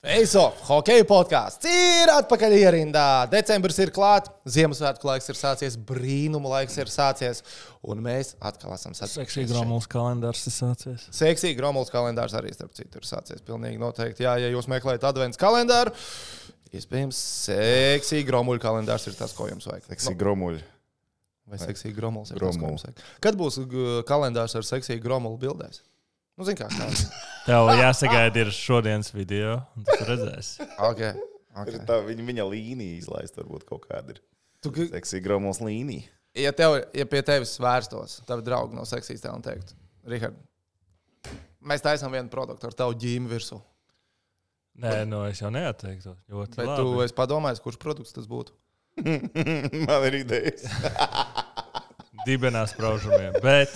Face off, hockey podkāsts ir atpakaļ ierindā. Decembris ir klāts, Ziemassvētku laiks ir sācies, brīnuma laiks ir sācies, un mēs atkal esam sasprāstījuši. Seksīgi Romuls kalendārs ir sācies. Seksīgi Romuls kalendārs arī, starp citu, ir sācies. Pilnīgi noteikti. Jā, ja jūs meklējat adventu kalendāru, iespējams, seksīgi Romuļu kalendārs ir tas, ko jums vajag. Seksīgi gromuļi. Vai seksīgi Romuls ir tas, ko Gromulu. jums vajag. Kad būs g- kalendārs ar seksīgu Romulu bildēs? Nu, zin kā. Tev jāsagaida ir šodienas video, un tu redzēsi. okay. Ir Okay. Tā viņa, viņa līnija izlaista, varbūt kaut kāda ir. Tu, g- Seksīgi gromuls līnija. ja, tev, ja pie tevis vērstos, tavi draugi no seksīs tev un teikt, Rihard, mēs taisām vienu produktu ar tavu ģīmi virsū. Nē, no es jau neatteiktu. Ļoti Bet labi. tu esi padomājis, kurš produkts tas būtu? Man ir idejas. Dibenās praužamiem. Bet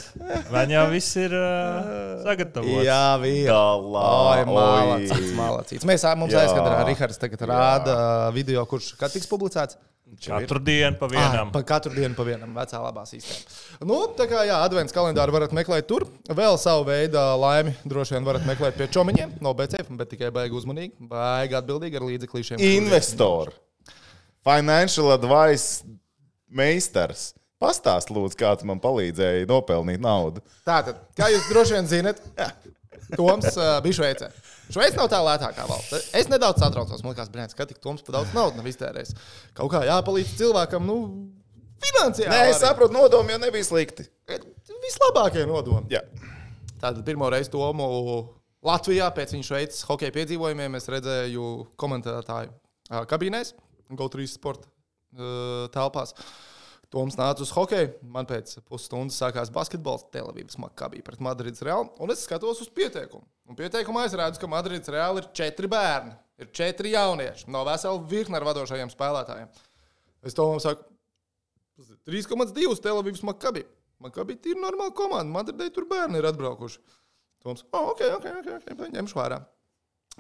viņi jau viss ir uh, sagatavots. vīri. Oi, malacīts, malacīts. Mēs mums Jā. aizskatām, ka Rihards tagad rāda video, kurš kad tiks publicēts. Katru dienu pa Ah, vienam. pa katru dienu pa vienam, vecā labā sistēmā. Nu, tā kā jā, advents kalendāru varat meklēt tur. Vēl savu veidu laimi droši vien varat meklēt pie čomiņiem no BCF, bet tikai baigi uzmanīgi, baigi atbildīgi ar līdzeklīšiem. Investor. Financial advice meistars. Pastāst, lūdzu, kā tu man palīdzēji nopelnīt naudu. Tātad, kā jūs droši vien zinat, Toms uh, bija Šveicē. Šveice nav tā lētākā valsts. Es nedaudz satraucos. Man liekas, brīnums, ka tik Toms par daudz naudas nav iztērējis. Kaut kā jāpalīdz cilvēkam, nu, finansiāli. Nē, es saprotu, nodomi jau nebija slikti. Vislabākie nodomi. Jā. Tātad pirmo reizi Tomu Latvijā pēc viņa Šveices hokeja piedzīvojumiem es redzēju komentētāju kabīnēs, GO3 sporta telpās. Toms nāca uz hokeju. Man pēc pusstundas sākās basketbols, Telavīvas makabī pret Madrides Reāli. Un es skatos uz pieteikumu. Un pieteikumā es redzu, ka Madrides Reāli ir četri bērni. Ir četri jaunieši no vesela virkne ar vadošajiem spēlētājiem. Es Tomam saku, 3,2 Telavīvas makabī. Makabī ir normāla komanda. Madridē tur bērni ir atbraukuši. Toms, oh, ok, ok, ok, okay ņemšu vērā.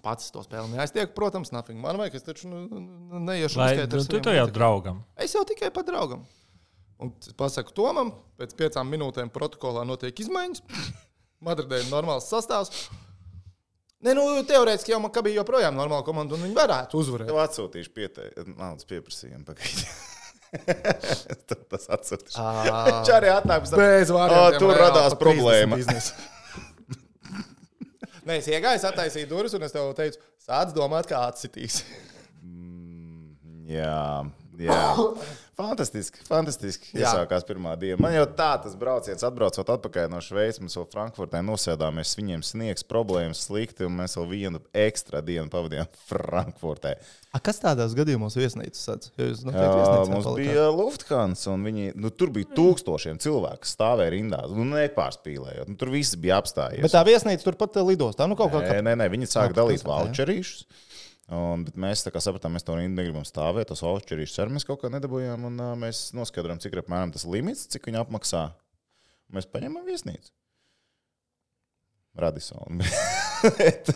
Pats to spēli neaiztiek, protams, nothing. Man vajag, es taču nu, nu, neiešu Vai uzskait ar tu to jau draugam? Es jau tikai pa draugam. Un pasaku Tomam, pēc piecām minūtēm protokolā notiek izmaiņas. Madridē ir normāls sastāvs. Nē, nu, teorētiski jau man bija joprojām normāla komanda, un viņi varētu uzvarēt. Tev atsūtīšu pieteikumu, naudas pieprasījumu. pagaidi. Tad Tas atsūtīšu. Viņš arī atnāk pēc tam. Bez vārdiem. tur radās problēma. Nē, es iegāju, attaisīju durvis, un es tev teicu, sāc domāt, kā atsitīs. Jā, jā. Fantastiski, fantastiski. Iesākās pirmā diena. Man jau tā tas brauciens, atbraucot atpakaļ no Šveices, mēs vēl Frankfurtē nosēdāmies. Viņiem sniegs problēmas slikti, un mēs vēl vienu ekstra dienu pavadījām Frankfurtē. A, kas tādos gadījumos viesnīcas sēdz? Jūs Jā, mums palikāt. bija Lufthansa, un viņi, nu, tur bija tūkstošiem cilvēku, stāvēja rindā. Nu, nepārspīlējot. Nu, tur viss bija apstājies. Bet tā viesnīca turpat lidostā. Nu, kaut kā Nē, nē, nē, viņi sāka Kā dalīt pilsētā, jā? Un, bet mēs sapratām, mēs to negribam stāvēt. Tas voucherīšus arī mēs kaut kā nedabūjām. Un, uh, mēs noskaidrojām, cik apmēram tas limits, cik viņi apmaksā. Mēs paņemam viesnīcu. Radisonu. bet,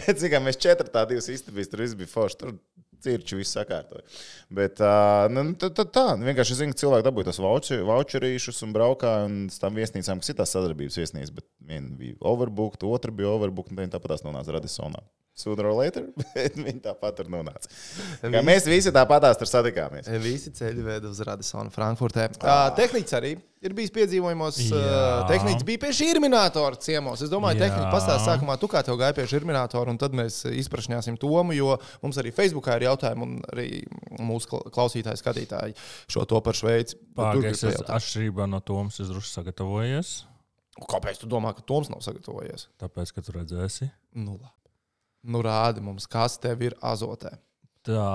bet cik mēs četri tādi istabīs, tur viss bija forši. Tur cirči viss sakārtoja. Bet uh, nu, tā, tā, tā. vienkārši zinu, ka cilvēki dabūja tos voucher- voucherīšus un braukāja un tām viesnīcām, kas ir tās sadarbības viesnīcas. Bet viena bija overbooked, otra bija overbooked, un tāpat tās nonāca Radisonā. Sooner or later, bet viņi tāpat tur nonāca. Kā mēs visi tāpat tur satikāmies. Visi ceļi veda uz Radisonu, Frankfurtē. Uh, tehnicis arī ir bijis piedzīvojumos. Jā. tehnicis bija pie šī terminātora ciemos. Es domāju, Jā. tehniski pastāstīs sākumā, tu kā tev gāja pie šī terminātora, un tad mēs izprašņāsim Tomu, jo mums arī Facebookā ir jautājumi, un arī mūsu kla- klausītāji, skatītāji šo to par Šveici. Tur Pagaidzi, grib es atšķirībā no Tomas es drusku sagatavojies. Kāpēc tu domā, ka Toms nav sagatavojies? Tāpēc, ka tu redzēsi. Nu, labi. Nu, rādi mums, kas tev ir azotē. Tā.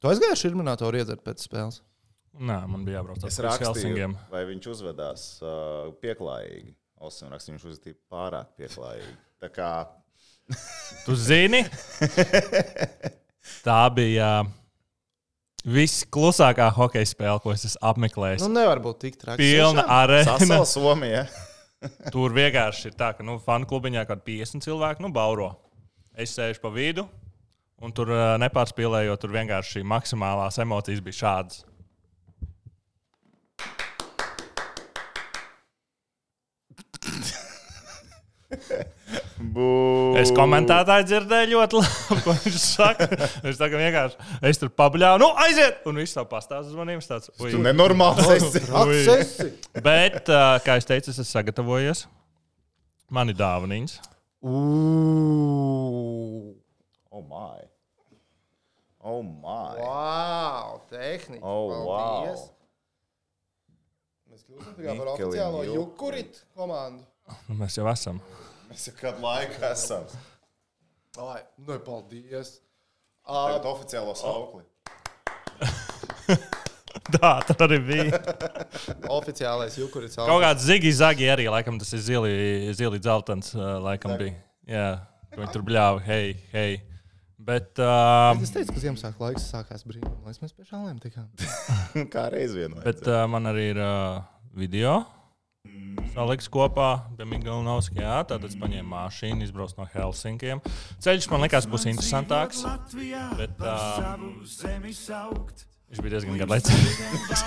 Tu aizgāji ar terminātoru iedzert pēc spēles. Nē, man bija jābrauc rakstīju, Helsingiem. vai viņš uzvedās uh, pieklājīgi. Osim rakstīja, viņš uzvedīja pārāk pieklājīgi. Tā kā Tu zini, tā bija visklusākā hokeja spēle, ko es esmu apmeklējis. Nu, nevar būt tik traki. Pilna arēna. Somija. Tur vienkārši ir tā, ka nu, fanu klubiņā kaut kādi 50 cilvēki nu, bauro. Es sēžu pa vidu, un tur ā, nepārspīlējot, tur vienkārši maksimālās emocijas bija šādas. Bū. Es komentētāju dzirdēju ļoti labi, ko viņš saka. Viņš saka, vienkārši es tur pabļāvu, nu aiziet! Un viņš tā pastāsta uz maniem. Tāds. Tu nenormāls esi. Atsesi! Bet, uh, kā es teicu, es esmu sagatavojies. Man ir dāvaniņas. Uuuu! Oh, my. Oh, my. Wow! Tehniski! Oh, wow. Mēs kļūstam kā par Mikelin oficiālo Jukurit. Jukurit komandu. Nu, mēs jau esam. Mēs jau kādu laiku esam. Ai, nu, paldies! Tagad oficiālo saukli. Tā, tā arī bija. Oficiālais Jukurits. Kaut kāds zigi, zagi arī, laikam tas ir zili, zili dzeltens, laikam bija. Jā, viņi tur bļāva, hei, hei. Bet, uh, Es teicu, ka Ziemassvētku laiks sākās brīnum, lai mēs pie šālēm tikām. Kā reiz vienu. bet uh, man arī ir uh, video. Saliks kopā pie Miglauska. Jā, tātad es paņēmu mašīnu, izbraucu no Helsinkiem. Ceļš man likās būs interesantāks. Bet uh, viņš bija diezgan garlaicīgs.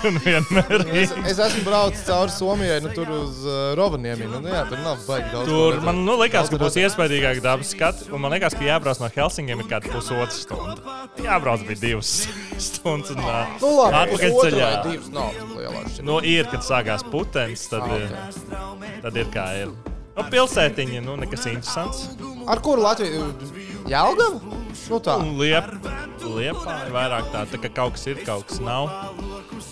Es, es esmu braucis cauri Somijai, nu, tur uz uh, Rovaniemi. Nu, jā, tur nav baigi daudz. Tur man nu, likās, ka būs iespaidīgāk dabas skats. Un man liekas, ka jābrauc no Helsingiem ir kāda pusotra stunda. Jābrauc bija divas stundas. Un, uh, Nu, labi, atpakaļ ceļā. divas nav. Nu, ir, kad sākās putekļs, tad, Ah, ir, tad ir kā ir. Nu, pilsētiņa, nu, nekas interesants. Ar kuru Latviju? Jelgavu? Nu tā. Un liep, liepā ir vairāk tā, tā, ka kaut kas ir, kaut kas nav.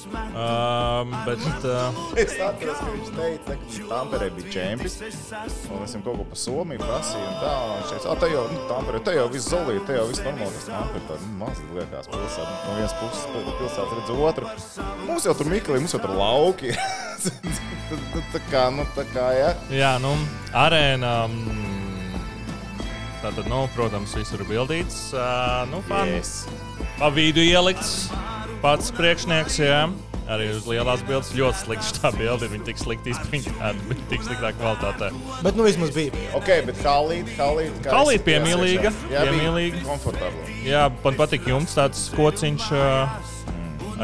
Um, bet, uh, Es atceros, ka viņš teica, ka Tamperē bija čempions. Un es viņam kaut ko par Somiju prasīju. Un tā, viņš teica, ah, te jau, nu, Tamperē, te jau viss zolīja, te jau viss normāli. Tas Tamperē tā, nu, maz liekas pilsēta. No vienas puses pilsētas redz otru. Mums jau tur Miklī, mums jau tur lauki. Tad tā kā, nu, tā kā, jā. jā, nu, arēna. mm, Tātad, nu, protams, visur ir bildīts. Uh, nu. Yes. Pa vidu ielikts pats priekšnieks. Jā. Arī uz lielās bildes ļoti slikta tā bilde. Viņa tik slikti izpildīta, viņa tik sliktā kvalitātē. Bet nu vismaz bija. Ok, bet kā Halīte esi piemīlīga? Jā, piemīlīga. bija komfortabli. Jā, man patīk jums tāds kociņš. ā,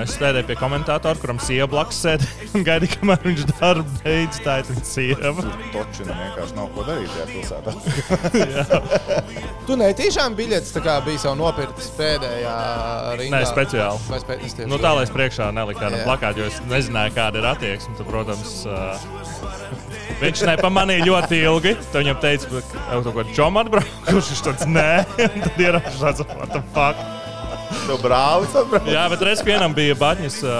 Es sēdēju pie komentātora, kuram sieva blakus sēž un gaidīju, kamēr viņš darbu beidz. Tā ir viņa sieva. Točina vienkārši nav ko darīt tajā pilsētā. Tu netīšām biļetes bija jau nopirktas pēdējā rindā. Nē, speciāli. Vai spē... Nu, tā lai es priekšā neliku kādam Jā. plakātam, jo es nezināju, kāda ir attieksme. Tad, protams, ā, viņš nepamanīja ļoti ilgi. Tad viņam teica, ka kaut kādā čomā atbrauc, kurš viņš tāds nē, un tad ierašanās, what the fuck. Tev brālis atbrauc. Jā, bet reiz vienam bija baņas, ā,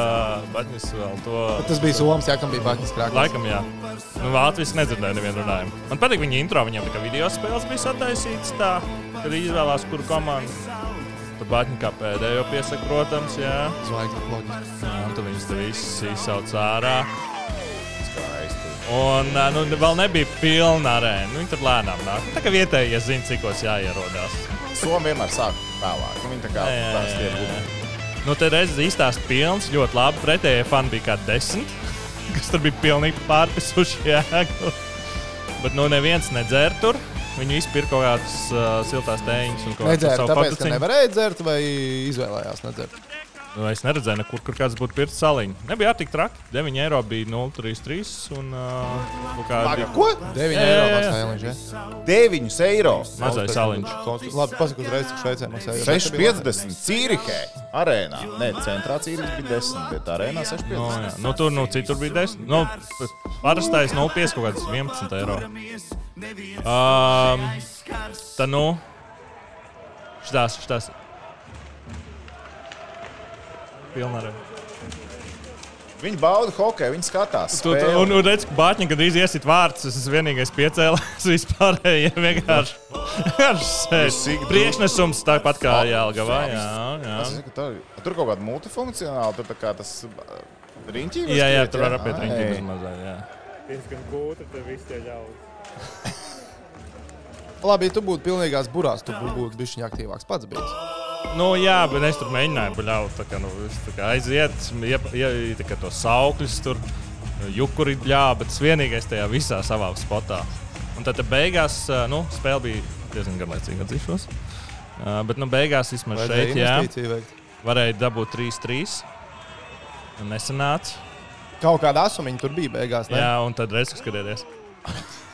baņas vēl to. Tas bija Somijas, jā, kam bija baņas krāklis. Laikam, jā. Nu, Latvijas nedzirdēju nevienu runājumu. Man patīk viņa intro, viņam tā kā video spēles bija sataisīts tā, kad izvēlās, kuru komandu. Tur Baņķi kā pēdējo piesaka, protams, jā. Zvaigznes loģiski. jā un tad viņus te visus izsauc ārā. Un nu, vēl nebija pilna arēna. Nu, viņi tur lēnām nāk. Tā kā vietējie zina, cikos jāierodās. Somija vienmēr sāk vēlāk. Nu, Viņi tā kā Jā, jā, tās tie jā, jā. gumi. Nu, te reizes īstās pilns, ļoti labi. Pretējie fani bija kā desmit, kas tur bija pilnīgi pārpisuši jēgu. Bet nu neviens nedzer tur. Viņi izpirka kaut kādas uh, siltās tēņas un kaut Nedzēra, savu tāpēc, ka nevarēja dzert vai izvēlējās nedzert. Nu, es neredzēju, nekur, kur kāds būtu pirts saliņu. Nebija tik traki. 9 eiro bija 0,33 un uh, kādi Ko? 9 Jā, jā, eiro Jāliņš, jā. 9 eiro. mazais saliņš. Labi, pasaku uzreiz, cik Šveicē maksā. 6,50 Cīrihē, arēnā. Nē, centrā Cīrihē bija 10, bet arēnā 6,50. Nu, jā. nu, tur nu, citur bija 10. Nu, parastais 0,5 kaut kāds 11 eiro. Um, tā nu, šitās, šitās. Pilnā arī. Viņi bauda hokeju, viņi skatās. Tu, tu, spēli. un, un redz, ka Bāķiņa, kad drīz iesit vārds, es esmu vienīgais piecēlājs. Vispārējie vienkārši, vienkārši sēž. Priekšnesums tāpat kā Jālgavā. Jā, jā. Tur kaut kāda multifunkcionāla, tur tā kā tas riņķī. Jā, jā, tur var apiet riņķi bez mazā. Jā. diezgan gūti, tad viss tie ļaus. Labi, ja tu būtu pilnīgās burās, tu būtu bijis aktīvāks pats. Bijis. Nu, jā, bet es tur mēģināju bļaut. Tā kā, nu, tā kā aiziet, kā tos saukļus tur, jukuri bļā, bet tas vienīgais tajā visā savā spotā. Un tad te beigās, nu, spēle bija diezgan garlaicīga, atzīšos. Uh, bet, nu, beigās vismaz šeit, jā, varēja dabūt 3-3. Un Nesanāca. Kaut kāda asumiņa tur bija beigās. Ne? Jā, un tad reizes skatieties.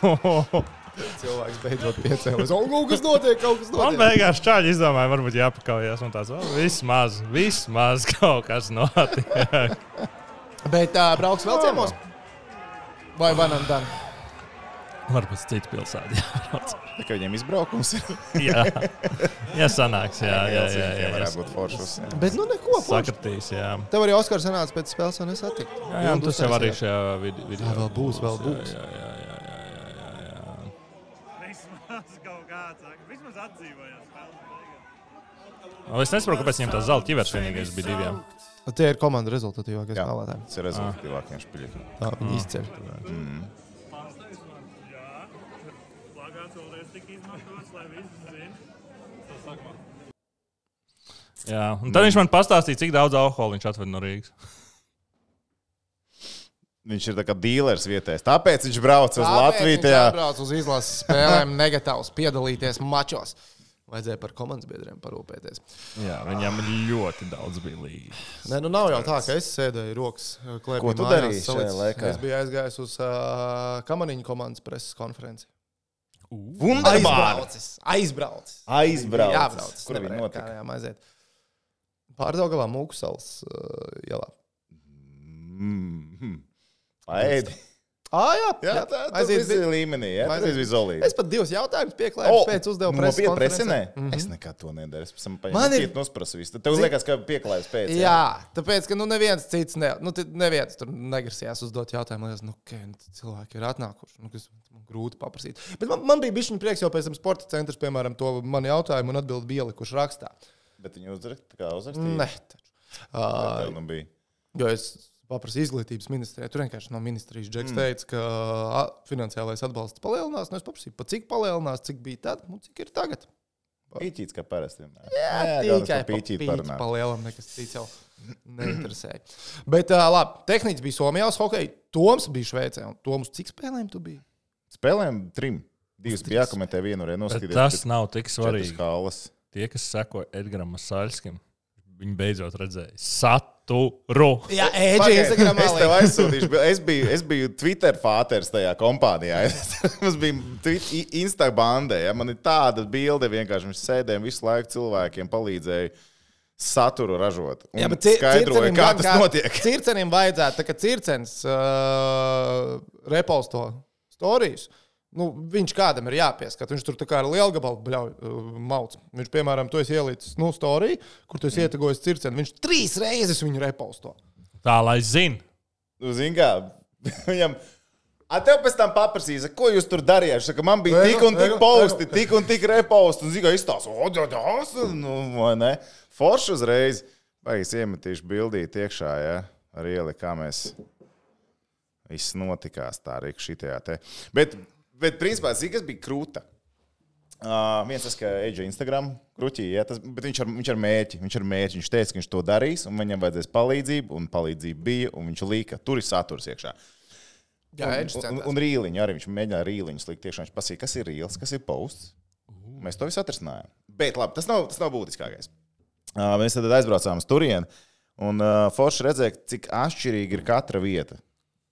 Cilvēks beidzot piecēlās. Un kaut kas notiek, kaut kas Man notiek. beigās čāļi izdomāja, varbūt jāpakaujas. Un tāds - vismaz, vismaz kaut kas notiek. Bet tā brauks vēl ciemos. Vai varam dan? Varbūt citu pilsētu jābrauc. Tā kā viņiem izbraukums ir. Jā, jā sanāks. Jā, jā, jā. jā, jā. varētu būt foršs. Bet nu neko. forši. Sakritīs, jā. Tev arī Oskars sanāca pēc spēles, un es satiku. Jā, jā un tas jau arī šajā vid- video. Jā, vēl būs, vēl būs. Jā, jā, jā, jā, jā, jā, jā. Vismaz kaut kāds, vismaz atdzīvojās Es nesaprotu, kāpēc viņiem tas zelta ķivers vienīgais bija diviem. Tie ir komandas rezultatīvākie spēlētāji. tas ir rezultātīvākie špīļi. Tā viņi lai visi zinātu. Jā, un tad viņš man pastāstīja, cik daudz alkohola viņš atved no Rīgas. Viņš ir tā kā dīlers vietējais. Tāpēc viņš brauc uz Latviju. Tajā. brauc uz izlases spēlēm, negatīvs piedalīties mačos. Vajadzēja par komandas biedriem parūpēties. Jā, viņam ļoti daudz bija līdzi. Nē, nu nav jau tā, ka es sēdēju rokas klēpī. Ko tu darīji šajā laikā? Es biju aizgājis uz uh, Kamaniņu komandas preses konferenci. Wunderbār! Aizbraucis! Aizbraucis! Aizbrauc. Jābrauc. Kur viņi notika? Jā, aiziet. Pārdaugavā Mūkusals uh, ielā. Mm. Ēdi. Ah, jā, Jā, tā tas aiziet. ir līmenī. Jā, tas aiziet. ir vizolīgi. Es pat divus jautājumus pieklāju. Oh, pēc uzdevu no preses piepresinē? konferencē. Mhm. Es nekad to nedaru. Es tam Man paņēmu ir- citu nosprasu visu. Tad Tev Zini- liekas, ka pieklājas pēc. Jā, tāpēc, ka nu, neviens cits, ne, nu, neviens tur negrasījās uzdot jautājumu. Liekas, nu, okay, nu, cilvēki ir atnākuši. Nu, kas man grūti paprasīt. Bet man, man bija bijis prieks jau pēc tam sporta centrs, piemēram, to man jautājumu un atbildi bija ielikuši rakstā. Bet viņi uzrakstīja. Nē, taču. Tā Uh, nu bija. jo es paprasīju izglītības ministrijai. Tur vienkārši no ministrijas Džeks mm. teica, ka a, finansiālais atbalsts palielinās. Nu, es paprasīju, pa cik palielinās, cik bija tad un cik ir tagad. Pīķīts, kā parasti. Jā, galvenais, tikai ka pīķīt parunā. palielam, nekas cits jau neinteresēja. Bet, uh, labi, tehniski bija Somijā hokeja. Toms bija Šveicē. Un Toms, cik spēlēm tu biji? Spēlēm trim. Divas bija jākomentē, Bet noskatīties. tas nav tik svarīgi. Tie, kas seko Edgars Masaļskim, viņi beidzot redzēja saturu. Jā, Instagramā. Es tev aizsūtīšu, es biju, es biju Twitter fāters tajā kompānijā. Mums bija Insta bandē. Ja? Man ir tāda bilde, vienkārši viņš sēdēja visu laiku cilvēkiem palīdzēja saturu ražot. Un Jā, bet skaidroja, kā tas notiek. Circenim vajadzētu, tā kā circens uh, reposto stāstījus. Nu, viņš kādam ir jāpieskat. Viņš tur tā kā ar lielu gabalu uh, mauc. Viņš, piemēram, esi ielicis nu, storiju, kur tu mm. ietekojis circenu. Viņš trīs reizes viņu reposto. Tā lai zinātu. Nu, Zini, kā viņam. A tev pēc tam paprasīs, ko jūs tur darījāt. Saka, man bija tik un tik posti, tik un tik reposti. Un zina, izstāsta, o, tas ir. Nu, vai ne? Forši uzreiz. Vai es iemetīšu bildīt iekšā, ja? Ar ieli, kā mēs. Viss notikās tā arī šitajā te. Bet, bet principā, zini, kas bija krūta. Uh, viens tas, ka Eģe Instagram kruķī, ja, tas, bet viņš ar, viņš ar mērķi. Viņš ar mērķi. Viņš teica, ka viņš to darīs, un viņam vajadzēs palīdzību, un palīdzība bija, un viņš līka. Tur ir saturs iekšā. Jā, Un, un, centās. un rīliņu arī viņš mēģināja rīliņus likt. Tiešām viņš pasīja, kas ir rīls, kas ir posts. Mēs to visu atrisinājām. Bet labi, tas nav, tas nav būtiskākais. Uh, mēs tad aizbraucām uz turieni, un uh, Forši redzēja, cik atšķirīga ir katra vieta.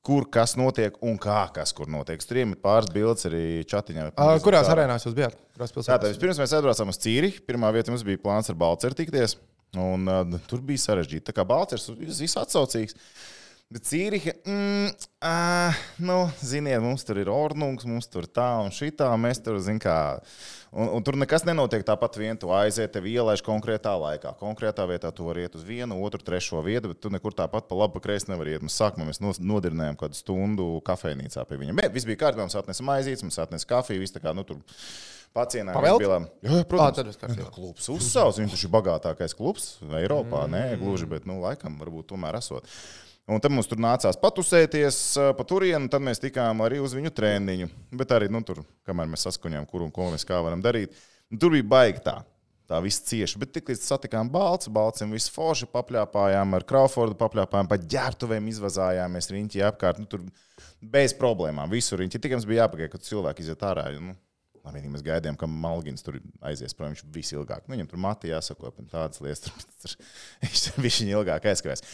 Kur kas notiek un kā kas kur notiek. Tur iemet pāris bildes arī čatiņā. Uh, kurās arēnās jūs bijāt? Tātad vispirms mēs aizbraucām uz Cīrihu. Pirmā vieta mums bija plāns ar Balceru tikties. Un, uh, tur bija sarežģīti. Tā kā Balcers ir visatsaucīgs. Bet Cīriha, mm, uh, nu, ziniet, mums tur ir ornungs, mums tur tā un šitā. Mēs tur, zinām, kā. Un, un tur nekas nenotiek tāpat vien. Tu aiziet, tev ielaiž konkrētā laikā. Konkrētā vietā tu vari iet uz vienu, otru, trešo vietu, bet tu nekur tāpat pa labi, pa kreisi nevari iet. Mums sākumā mēs nodirinājām kādu stundu kafejnīcā pie viņiem. Bet viss bija kārtībā, mums atnesa maizītes, mums atnesa kafiju, viss tā kā, nu, tur pacienām. Pavēlt? Jā, jā, protams. viss kārtībā. Klubs uzsācis, viņš ir bagātākais klubs Eiropā. Mm. Nē, gluži, bet, nu, laikam, varbūt tomēr esot. Un tad mums tur nācās patusēties pa turieni, un tad mēs tikām arī uz viņu treniņu. Bet arī, nu, tur, kamēr mēs saskuņām, kur un ko mēs kā varam darīt, tur bija baigi tā. Tā viss cieši. Bet tiklīdz satikām Balcu, Balcim visu forši papļāpājām, ar Crawfordu papļāpājām, pa ģērbtuvēm izvazājāmies riņķī apkārt. Nu, tur bez problēmām, visur riņķī. Tikai mums bija jāpagaida, kad cilvēki iziet ārā. Nu, Labi, vienīgi mēs gaidījām, ka Malgins tur aizies prom. Viņš visilgāk. Nu, viņam tur matī jāsako, un tādas lietas. Tur, viņš viņš ilgāk aizkavēs.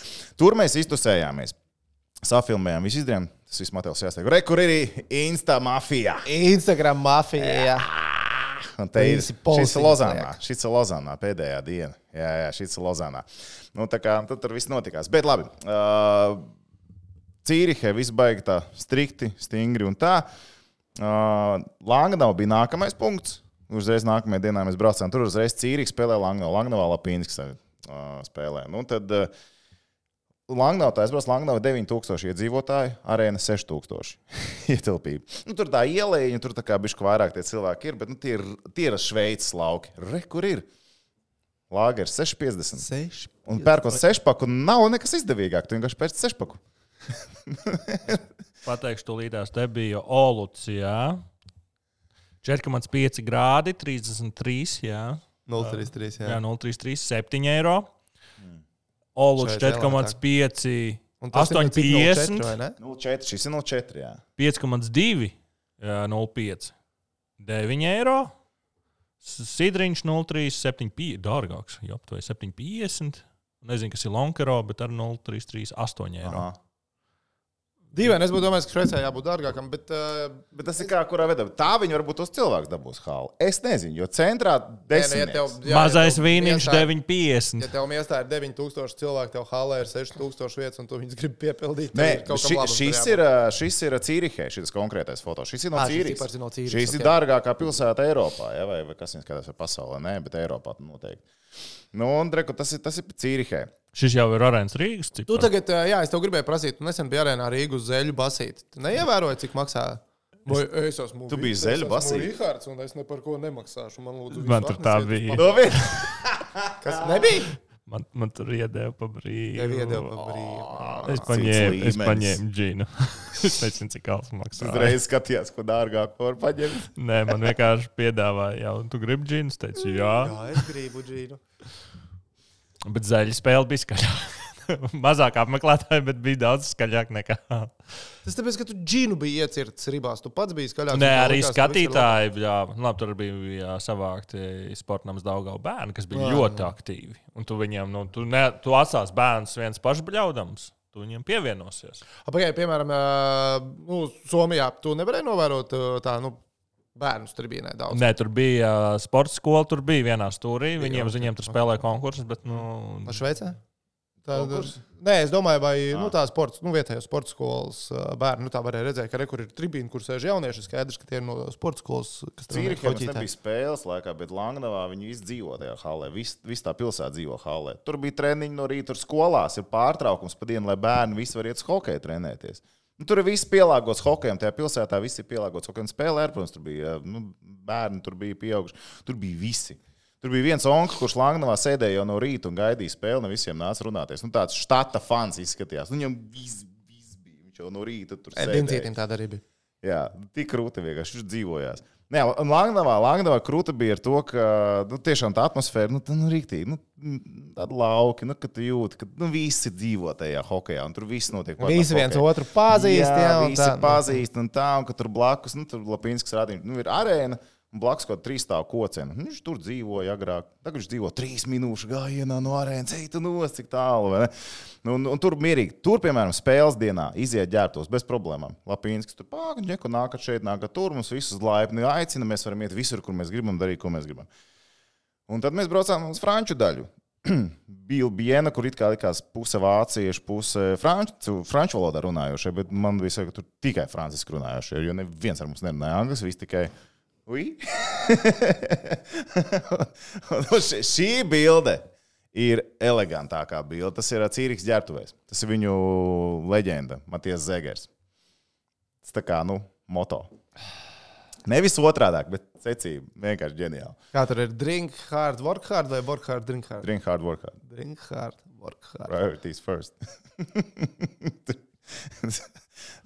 Tur mēs iztusējāmies. Safilmējām, visu izdarījām. Tas viss materiāls jāsteig. Re, kur ir Insta mafija? Instagram mafija. Un te ir šis Lozānā. Šis ir Lozānā pēdējā diena. Jā, jā, šis ir Lozānā. Nu, tā kā tad tur viss notikās. Bet labi. Uh, Cīrihē viss baigi tā strikti, stingri un tā. Uh, Langnau bija nākamais punkts. Uzreiz nākamajā dienā mēs braucām. Tur uzreiz Cīrihā spēlē Langnau. Langnau Lapīnskis spēlē. Nu, tad Langnau tā aizbrauc. Langnau 9000 iedzīvotāji, arēna 6000 ietilpība. Nu, tur tā ielēja, tur tā kā bišķi vairāk tie cilvēki ir, bet nu, tie ir, tie ir Šveices lauki. Re, kur ir? Lāgers 650. Seši. Un pērkot sešpaku, nav nekas izdevīgāk. Tu vienkārši pēc sešpaku. Pateikšu, tu līdās te bija Olucijā. 4,5 grādi, 33. Jā, 033. jā Jā. 033, 7 eiro. Oluts Šeit 4,5, Un tas ir cik 8,50, 04, vai ne? 0,4. Šis ir 0,4. jā. 5,2, jā, 0,5, 9 eiro. Sidriņš 0,3, 7,5, dārgāks, jau aptuveni 7,50. Nezinu, kas ir Lonkero, bet ar 0,33, 8 eiro. Aha. Dīvaini, es būtu domājis, ka Šveicē jābūt dārgākam, bet uh, Bet tas ir kā kurā veidā. Tā viņa varbūt tos cilvēkus dabūs hāli. Es nezinu, jo centrā nē, nu, ja desmit. tev, jā, Mazais ja vīniņš iestāja- 9,50. Ja tev miestā ir 9000 cilvēku, tev halē ir 6000 vietas, un tu viņus gribi piepildīt, tad Nē, ir kaut ši, labam šis, ir, šis ir Cīrihē, šis konkrētais foto. Šis ir no Cīrihas. Šis ir ok. dārgākā pilsēta Eiropā, ja, vai, vai kas viņas skatās, pasaulē. Nē, bet Eiropā noteikti. Nu, un, reku, tas ir, tas ir Cīrihē. Šis jau ir Arēnas Rīgas. Tu cipars. tagad, jā, es tev gribēju prasīt, tu nesen biji arēnā Rīgas zeļu basīt. Tu neievēroji, cik maksā? Vai es esmu. Tu biji zeļu es esmu basīt? Rihards, un es ne par ko nemaksāšu. Man, lūdzu, Man tur tā bija. Kas nebija? Man, man tur iedeva pa brīvu. Tev iedeva pa brīvu. Es Cits paņēmu, es paņēmu džinu. es nezinu, cik kāds maksā. Uzreiz skatījās, ko dārgāk var paņemt. Nē, man vienkārši piedāvāja, jau tu gribi džinu. Es teicu, jā, Jā, es gribu džīnu. bet zaļa spēle bija skaļāka. Mazāk apmeklētāji, bet bija daudz skaļāk nekā. Tas tāpēc, ka tu džīnu biji iecirts ribās. Tu pats biji skaļāks. Nē, arī likās, skatītāji, jā, labi, tur bija jā, savākti sportnams Daugau bērni, kas bija Jā, jā, ļoti aktīvi. Un tu viņiem, nu, tu, ne, tu atstās bērnus viens pašbļaudams, tu viņiem pievienosies. Pagaidiet, piemēram, nu, Somijā tu nevarēji novērot tā, nu, bērnu tribīnē daudz. Nē, tur bija uh, sporta skola, tur bija vienā stūrī. Viņiem, uz viņiem tur spēlēja konkursus, bet, nu, No Šveicē? Konkurss? nē, es domāju, vai Ah. nu, tā sports, nu, vietējā sporta skolas bērni, nu, tā varēja redzēt, ka re, kur ir tribīna, kur sēž jaunieši. Skaidrs, ka tie ir no sporta skolas, kas tur Cīrihē mums nebija spēles laikā, bet Langnavā viņi visi dzīvo tajā halē. Viss vis tā pilsēta dzīvo halē. Tur bija treniņi no rīta, tur skolās ir pārtraukums pa dienu, lai bērni visi var iet uz hokeju trenēties. Nu, tur ir viss pielāgots hokejam, tajā pilsētā viss ir pielāgots hokejam. Spēlē, protams, tur bija nu, bērni, tur bija pieauguši. Tur bija visi. Tur bija viens onks, kurš Langnavā sēdēja jau no rīta un gaidīja spēli, un visiem nāca runāties. Nu, tāds štata fans izskatījās. Nu, viņam viss, viss bija. Viņš jau no rīta tur sēdēja. Dincītim tāda arī bija. Jā, tik krūti vienkārši viņš dzīvojās. Nē, Langnavā, Langnavā krūta bija ar to, ka nu, tiešām tā atmosfēra, nu, tā, nu, rīktīgi, nu, tāda lauka, nu, ka tu jūti, ka nu, visi dzīvo tajā hokeja, un tur viss notiek. Visi viens hokeju. otru pazīst. Jā, jā, visi tā, nu. pazīst, un tā, un ka tur blakus, nu, tur Lapīnskas rādījums, nu, ir arēna. Blakus kaut kāda trīsstāvu kociena. Nu, Viņš tur dzīvoja agrāk. Tagad viņš dzīvo trīs minūšu gājienā no arēnas. Ej, tu nos, cik tālu. Nu, un, un tur mierīgi. Tur, piemēram, spēles dienā iziet ģērbtos bez problēmām. Lapīnskis tur pāk, ņeko nākat šeit, nākat tur. Mums visus laipni aicina. Mēs varam iet visur, kur mēs gribam, darīt, ko mēs gribam. Un tad mēs braucām uz franču daļu. Bija viena, kur it kā likās puse vāciešu, puse franču, franču valodā runājošie, bet man bija saka, ka tur tikai franciski runājošie, jo neviens ar mums nerunāja angliski, visi tikai. Ui? Un šī, bilde ir elegantākā bilde. Tas ir Cīriks ģērbtuvēs. Tas ir viņu leģenda, Matijas Zegers. Tas tā kā, nu, moto. Nevis otrādi, bet secība. Vienkārši ģeniāli. Kā tur ir drink hard, work hard vai work hard, drink hard? Drink hard, work hard. Drink hard, work hard. Priorities first.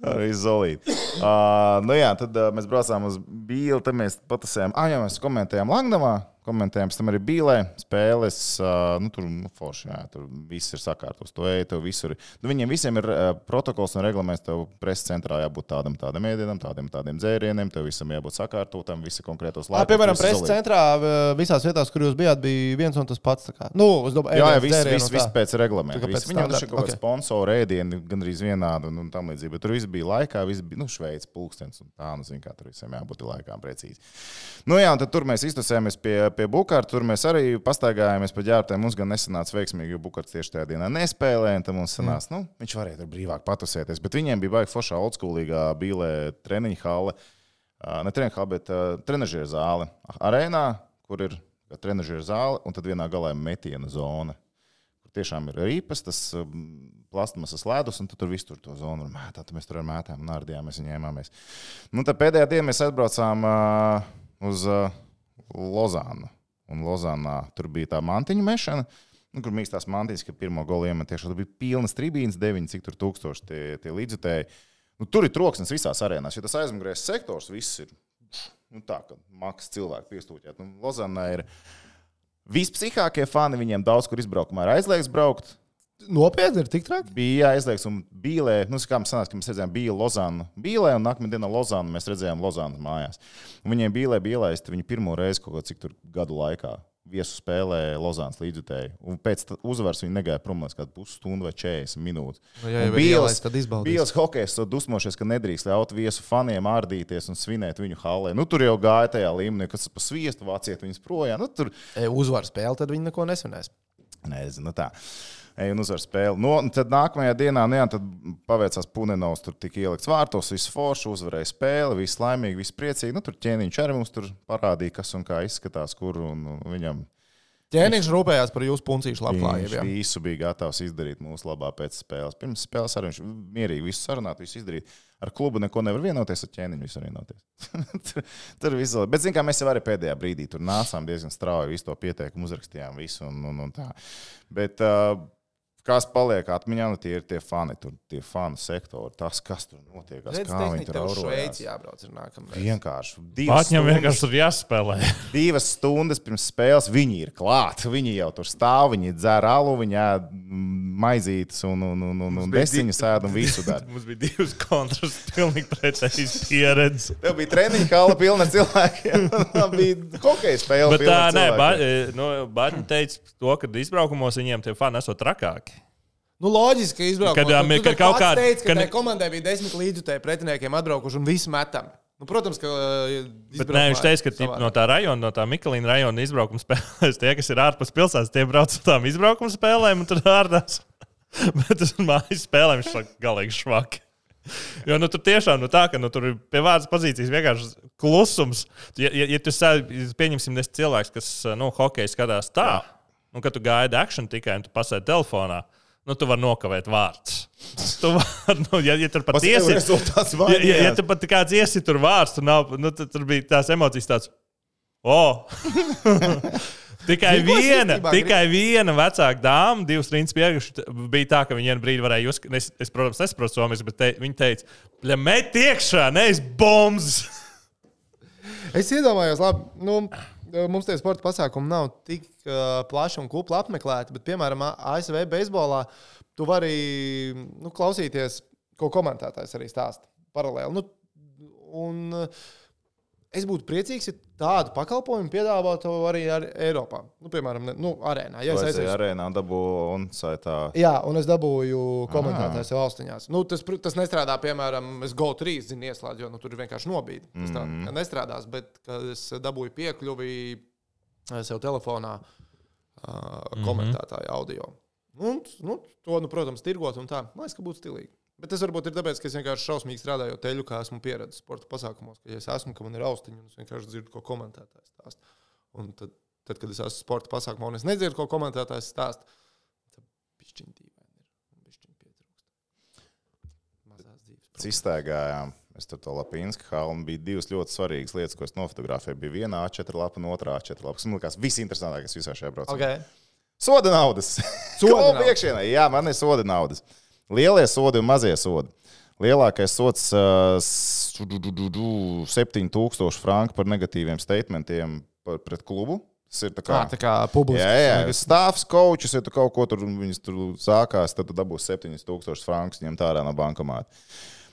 Arī zolīt. Uh, nu jā, tad uh, mēs braucām uz Bīlu, tad mēs patasējām, ah, jā, mēs komentējām Langnavā, komentējam, tam arī bīlē spēles. Nu, tur nu, forši, jā, tur viss ir sakārtots. To ej, tev visur. Nu, viņiem visiem ir protokols un reglaments. Tev preses centrā jābūt tādam, tādam ēdienam, tādiem, tādiem dzērieniem. Tev visam jābūt sakārtotam, visi konkrētos Ā, Piemēram, preses salīdz. centrā visās vietās, kur jūs bijāt, bija viens un tas pats. Nu, domāju, Jā, jā viss, viss, viss pēc reglamenta. Viss. Viņam taču ir kaut kāds ok. sponsors, ēdieni, gandrīz vienādi un, un tam līdzīgi. Bet tur viss bija laikā, viss bija nu, šveicis, pulkstenis un tā. Nu, zin, kā, tur visam jābūt laikā precīzi. Nu, jā, un tad tur mēs iztusējāmies pie, pie Bukārta. Tur mēs arī pastaigājāmies pa ģērbtēm. Mums gan nesanāca veiksmīgi, jo Bukārts tieši tajā dienā nespēlēja. Tad mums sanāca, mm. nu, viņš varēja tur brīvāk patusēties. Bet viņiem bija baigi foršā oldschoolīgā bīlē treniņa hale. Ā, Ne treniņa hale, bet uh, trenižera zāle. Arēnā, kur ir trenižera zāle, un tad vienā galā ir metiena zona. Kur tiešām ir rīpas, tas um, plasmasas ledus, un tu tur viss tur to zonu var mētāt. Tad Mēs tur mētām nārdījāmies un ņēmāmies. Nu, pēdējā dienā mēs atbraucām uh, uz uh, Lozānu. Un Lozānā tur bija tā mantiņu mešana. Nu, kur mīkstās mantiņas, ka pirmo golu iemet tieši tur bija pilnas tribīnas, deviņi, cik tur tūkstoši tie, tie līdzjutēji. Nu, tur ir troksnis visās arēnās, jo tas aizmugurējais sektors viss ir nu, tā, ka maksas cilvēku piestūķēt. Nu, Lozānā ir vispsihākie fani, viņiem daudz kur izbraukumā ir aizliegts braukt. Nopietni ir tik traki. Bija jāizliekas, un Bīlē, nu, kā mēs sanācām, ka mēs redzējām, bija Lozāna. Bīlē, un nākamā dienā Lozāna mēs redzējām Lozānas mājās. Un viņiem Bīlē bija ielaista viņu pirmo reizi kaut cik tur gadu laikā. Viesu spēlē Lozānas līdzjutēji. Un pēc tam uzvaras viņi negāja prom līdz kādu pusstundu vai 40 minūtes. Nu, ja jau Bīles- tad izbaudīs. Bīles hokejs to dusmošies, ka nedrīkst ļaut viesu faniem ārdīties un svinēt viņu halē. Nu, tur jau gāja tajā līmenī, kas pa sviestu vāciet viņus projām. Nu, tur E, Uzvar spēle, tad viņi neko nesvinēs. Nezinu, tā. Ej un uzvar spēli. No, un tad nākamajā dienā, nu, jā, tad paveicās Punenovs, tur tika ielikts vārtos, viss forši, uzvarēja spēli, viss laimīgi, viss priecīgi. Nu, tur ķēniņš arī mums tur parādīja, kas un kā izskatās, kur un viņam Ķēniņš rūpējās par jūsu puncīšu viņš labklājību. jā. visu bija gatavs izdarīt mūsu labā pēc spēles. Pirms spēles arī viņš mierīgi visu sarunāt, visu izdarīt. Ar klubu neko nevar vienoties, ar ķēniņu visu vienoties. tur tur viss vēl. Bet, zināmā mērā, mēs jau arī pēdējā brīdī tur nācām diezgan strauji, visu to pieteikumu uzrakstījām, visu un, un, un tā. Bet, uh, Kas paliek atmiņā, nu tie ir tie fani, tur, tie fanu sektori, tas, kas tur notiek, kas, Redz, kā viņi tur aurojās. Jābrauc ir nākamreiz. Vienkārši stundas, vienkārši tur jāspēlē. divas stundas pirms spēles viņi ir klāt. Viņi jau tur stāv, viņi dzer alu, viņi ēd maizītes un, un, un, un, un desiņu sēd un visu dara. Mums bija divas kontras, pilnīgi pretējas pieredzes. Tev bija treniņa hala pilna ar cilvēkiem. Man bija hokeja spēle. Bet tā, ar nē, ba, cilvēkiem. nu, Bāķis teica to, ka izbraukumos viņiem tie fani esot trakāki. Nu, loģiski, ka izbraukumā. Kad, tu kad kaut Teici, ka kad- tai komandai bija desmit līdzjutēji pretiniekiem atbraukuši un visi metam. Nu, protams, ka. Bet nē, viņš teica, ka tip, no tā rajona, no tā Miklīna rajona izbraukuma spēlēs, tie, kas ir ārpus pilsētas, tie brauc uz tām izbraukuma spēlēm un tur ārdās. Bet uz mājas spēlēm viņš saka, galīgi švaki. Jo nu, tur tiešām nu, tā, ka nu, tur ir pie vārdas pozīcijas vienkārši klusums. Ja, ja, ja tu sēdi, pieņemsim, desmit cilvēks, kas nu, hokeja skatās tā, nu, ka tu gaidi akciju tikai un tu pasēdi telefonā, nu, tu vari nokavēt vārdus. Tu vari, nu, ja, ja tur patiesi rezultāts Ja, ja, ja tu pat kāds iesi tur vārds, tur, nav, nu, tad, tur bija tās emocijas tāds. O! tikai ko es viena, tikai viena vecāka dāma, divas rindas priekšā, bija tā, ka viņa vienu brīdi varēja uzskatīt, es, es, protams, nesaprotu somijas, bet te, viņa teica, met iekšā, nevis bombas. Es iedomājos, labi, nu, mums tie sporta pasākumi nav tik uh, plaši un kupli apmeklēti, bet, piemēram, ASV beisbolā tu vari nu, klausīties, ko komentētājs arī stāsta paralēli. Nu, un, uh, es būtu priecīgs, ja tādu pakalpojumu piedāvātu arī ar Eiropā. Nu, piemēram, nu, arēnā. Ja es tas arēnā dabū un saitā? Jā, un es dabūju komentētājs jau austiņās. Nu, tas, tas nestrādā, piemēram, es GO3 zinu, ieslēdzu, jo nu, tur vienkārši nobīde. Tas tā mm. nestrādās, bet es dabūju piekļuvi sev telefonā uh, komentētāju audio. Un, nu, to, nu, protams, tirgot un tā. Man liekas, ka būtu stilīgi. Bet tas varbūt ir tāpēc, ka es vienkārši šausmīgi strādāju teļu, kā esmu pieredzējis sporta pasākumos. Ka, ja es esmu, ka man ir austiņa, un es vienkārši dzirdu, ko komentētājs stāsta. Un tad, tad, kad es esmu sporta pasākumā un es nedzirdu, ko komentētājs stāsta, tad pišķiņ dīvaini ir. un Pišķiņ pietrūkst. Mazās dzīves. Mēs iztaigājām. Es tur to Lapīnsku halu un bija divas ļoti svarīgas lietas, ko es nofotografēju. Bija viena A4 lapa un otrā A4 lapa. Tas man likās visinteresantākais visā šajā braucienā. Okay. Soda naudas. Soda naudas. iekšienē. Jā, man ir soda naudas. Lielie sodi un mazie sodi. Lielākais sods uh, s- du- du- du- du- 7000 franku par negatīviem statementiem par, pret klubu. Tas ir tā Kā, kā. tā kā publiski. Jā, jā, stāvs, kočus, ja tu kaut ko tur, tur sākās, tad tu dabūsi 7000 frankus ņemt ārā no bankomāta.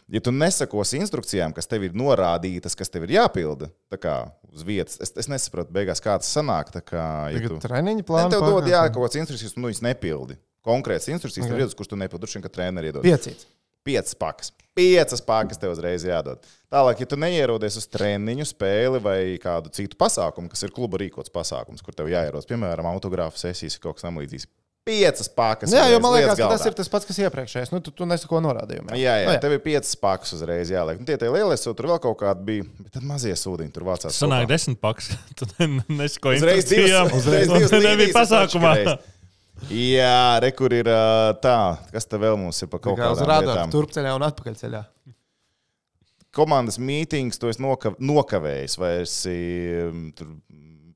Ja tu nesakosi instrukcijām, kas tev ir norādītas, kas tev ir jāpilda, tā kā uz vietas, es, es nesaprotu, beigās, kā tas sanāk. Tā kā, ja Tagad tu, treniņu plānu. tev dod jā, kaut kādas instrukcijas, tu nu, viņas nepildi. Konkrēts instrukcijas, okay. Ir, kurš tu šim, ka treneri iedod. Piecīts. Piecas pakas. Piecas pakas tev uzreiz jādod. Tālāk, ja tu neierodies uz treniņu, spēli vai kādu citu pasākumu, kas ir kluba rīkots pasākums, kur tev jāierodas, piemēram, autogrāfu sesijas vai kaut kas tamlīdzīgs. Piecas pakas. Jā, jo man liekas, ka tas ir tas pats, kas iepriekšējais. Nu, tu, tu nesako norādījumu. Jā, jā, Nu, jā, tev ir piecas pakas uzreiz jāliek. Nu, tie tie lielie sūdi, tur vēl kaut kādi bija, bet tad mazie sūdiņi tur vācās. Sanāk, kopā. desmit paks. Tu nesko Uzreiz divas, uzreiz divas nebija pasākumā. atšķirējas. Jā, re, kur ir tā, kas te vēl mums ir pa kaut Kā uz rādām, turpceļā un atpakaļceļā. komandas mītings, tu esi noka, nokavējis, vai esi tur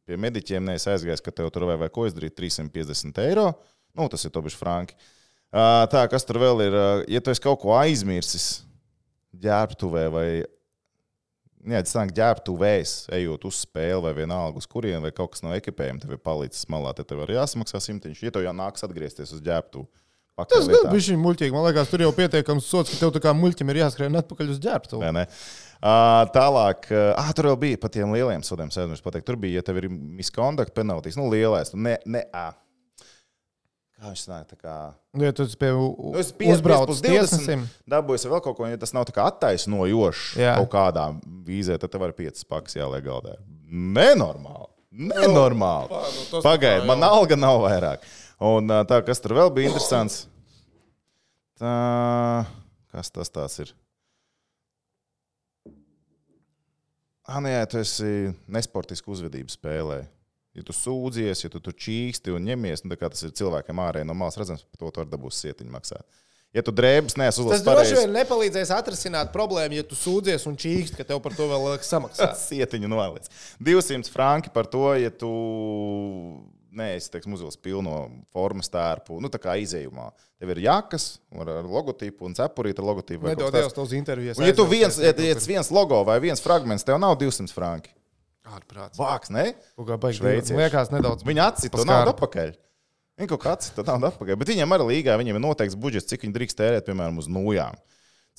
pie mediķiem neesi aizgājis, ka tev tur vai, vai ko izdarīt 350 eiro. Nu, tas ir tobišķi franki. Tā, kas tur vēl ir? Ja tu esi kaut ko aizmirsis ģērbtuvē vai Nāk ģērbtuvēs, ejot uz spēli vai vienalga uz kurien, vai kaut kas no ekipējuma tev ir palicis malā, tad tev ir jāsamaksā simtiņš. Ja tev jau nāks atgriezties uz ģērbtuvu, Tas gan bija šī muļķīgi. Man liekas, tur jau pietiekams sots, ka tev tā kā muļķim ir jāskrien atpakaļ uz ģērbtu. Vai ne? Uh, tālāk, uh, tur vēl bija par tiem lieliem sodiem. Es pateicu, tur bija, ja tev ir miskontakta penaltīs, nu, lielais, ne, ne, ā. Kā viņš sanāk, tā kā. Nu, ja tu pie u- Nu, es piec- uzbrauc tiesnesim, Dabūjis vēl kaut ko, ja tas nav tā kā attaisnojošs Jā. kaut kādā vīzē, tad tev var piecas pakas jāliek galdā. Nenormāli. Nenormāli. nu, Pagaidiet, man alga nav vairāk. Un tā, kas tur vēl bija interesants? Tā, kas tas tāds ir? Nē, tu esi nesportisku uzvedību spēlē. Ja tu sūdzies, ja tu tur čīksti un ņemies, nu, kā tas ir cilvēkiem ārēji no malas redzams, par to tu vari dabūt sietiņu maksāt. Ja tu drēbes neesi tas uzlasis droši pareizi, vien nepalīdzēs atrisināt problēmu, ja tu sūdzies un čīkst, ka tev par to vēl liekas samaksāt. sietiņu noliec. 200 franki par to, ja tu neesi, uzvilcis pilno formas tērpu, nu, tā kā izējumā. Tev ir jakas ar, ar logotipu un cepurīte ar logotipu. vai kaut Nedod kas Dievs tos intervijas. Un, ja tu viens, ja, ja tas viens logo vai viens fragments, tev nav 200 franki. Ārprāts. Vāks, ne? Kaut kā baigi. Šveicieši. Liekas nedaudz. Viņa atsita naudu atpakaļ. Viņa kaut kā atsita to naudu atpakaļ. Bet viņiem arī līgā, viņiem ir noteikts budžets, cik viņi drīkst tērēt, piemēram, uz nojām.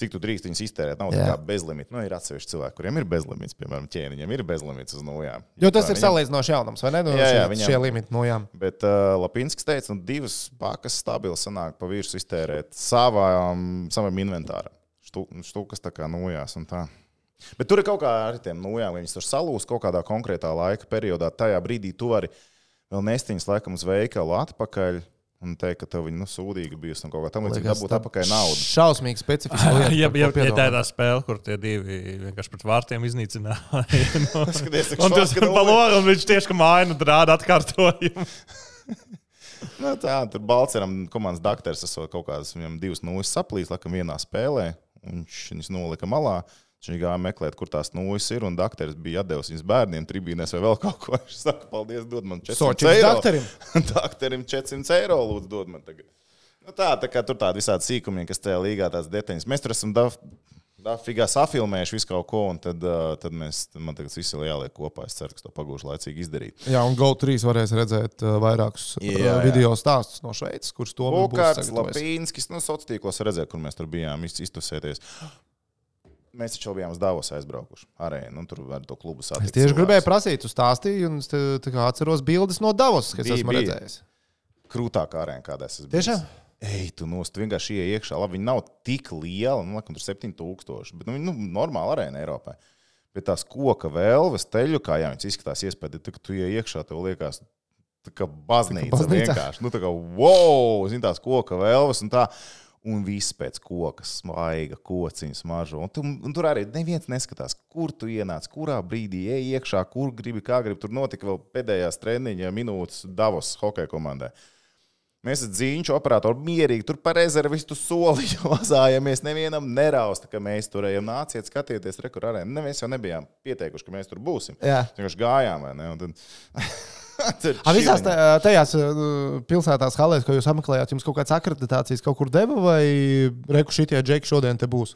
Cik tu drīkst viņus iztērēt? Nav tā kā bezlimita. Nu, ir atsevišķi cilvēki, kuriem ir bezlimits, piemēram, ķēniņiem ir bezlimits uz nojām. Jo tas ir Viņam- salīdzinoši jaunums, vai ne? Nu, Jā, jā, šie, viņam- šie limiti no jām. Bet uh, Lapinskis teica, ka divas pakas stabili sanāk pa virsmu iztērēt savām, savam inventāram. Štu- Štukas tā kā nojās un tā. Bet tur ir kaut kā ar tiem nojām, viņas tur salūst kaut kādā konkrētā laika periodā. Tajā brīdī tu vari vēl nestiņas laikam uz veikalu atpakaļ un teikt, ka tev viņa nu, sūdīga bijusi un kaut kā tam līdzīga. Dabūt atpakaļ naudu. Šausmīgi specifiski. lieta, Ja, par ja, ko ja tā ir tā spēle, kur tie divi vienkārši pret vārtiem iznīcināja. nu, Skaties, cik un tas ka pa logu, un viņš tieši kā māju rāda atkārtojumu. Nu, tā, tur Balceram komandas dakteris esot kaut kādas viņam divas nūjas saplīs, laikam vienā spēlē. un Viņš viņas nolika malā. Viņš gāja meklēt, kur tās nūjas ir, un dakteris bija devis viņas bērniem tribīnēs vai vēl kaut ko. Viņš saka, paldies, dod man 400 Sočis eiro. dakterim. dakterim 400 eiro lūdzu dod man tagad. Nu, tā, tā kā tur tādi visādi sīkumi, kas tajā līgā tās detaļas. Mēs tur esam daf, dafigā safilmējuši visu kaut ko, un tad, tad mēs, tad man tagad viss ir jāliek kopā. Es ceru, ka to pagūšu laicīgi izdarīt. Jā, un GO3 varēs redzēt vairākus Jā, jā, video stāstus no Šveices, kurus to Bukārts, sagatavojis. Lapīnskis, nu, sociālos tīklos redzēja, kur mēs tur bijām iz- iztusēties. Mēs taču bijām uz Davos aizbraukuši. Arī nu, tur ar to klubu satikt. Es tieši cilvēkus. gribēju prasīt, tu stāstīji, un es tā kā atceros bildes no Davos, kas Bija, esmu bija. redzējis. Krūtākā arēna, kādā es esmu. Tiešām? Ej, tu nost, vienkārši ienāc iekšā. Labi, viņi nav tik lieli, nu, laikam, tur 7000, bet nu, viņi nu, normāli arēna Eiropā. Bet tās koka vēlves, teļu, kā jā, viņas izskatās iespēja, tad, kad tu ienāc iekšā, tev liekas, tā kā baznīca. baznīca. Vienkārši, nu, tā kā, wow, zini, tās koka vēlves un tā. Un viss pēc koka, smaiga, kociņa, smaržo. Un, tu, un tur arī neviens neskatās, kur tu ienāc, kurā brīdī ej iekšā, kur gribi, kā gribi. Tur notika vēl pēdējās treniņa minūtes Davos hokeja komandai. Mēs ar dzīņu operatoru mierīgi tur par rezervistu soli vazājamies. Nevienam nerausta, ka mēs tur ejam. Nāciet, skatieties, rekur arēnā. Ne, mēs jau nebijām pieteikuši, ka mēs tur būsim. Jā. Mēs vienkārši gājām, Tad... A, visās tajās pilsētās, halēs, ko jūs apmeklējāt, jums kaut kādas akreditācijas kaut kur deva, vai reku šitie džeki šodien te būs?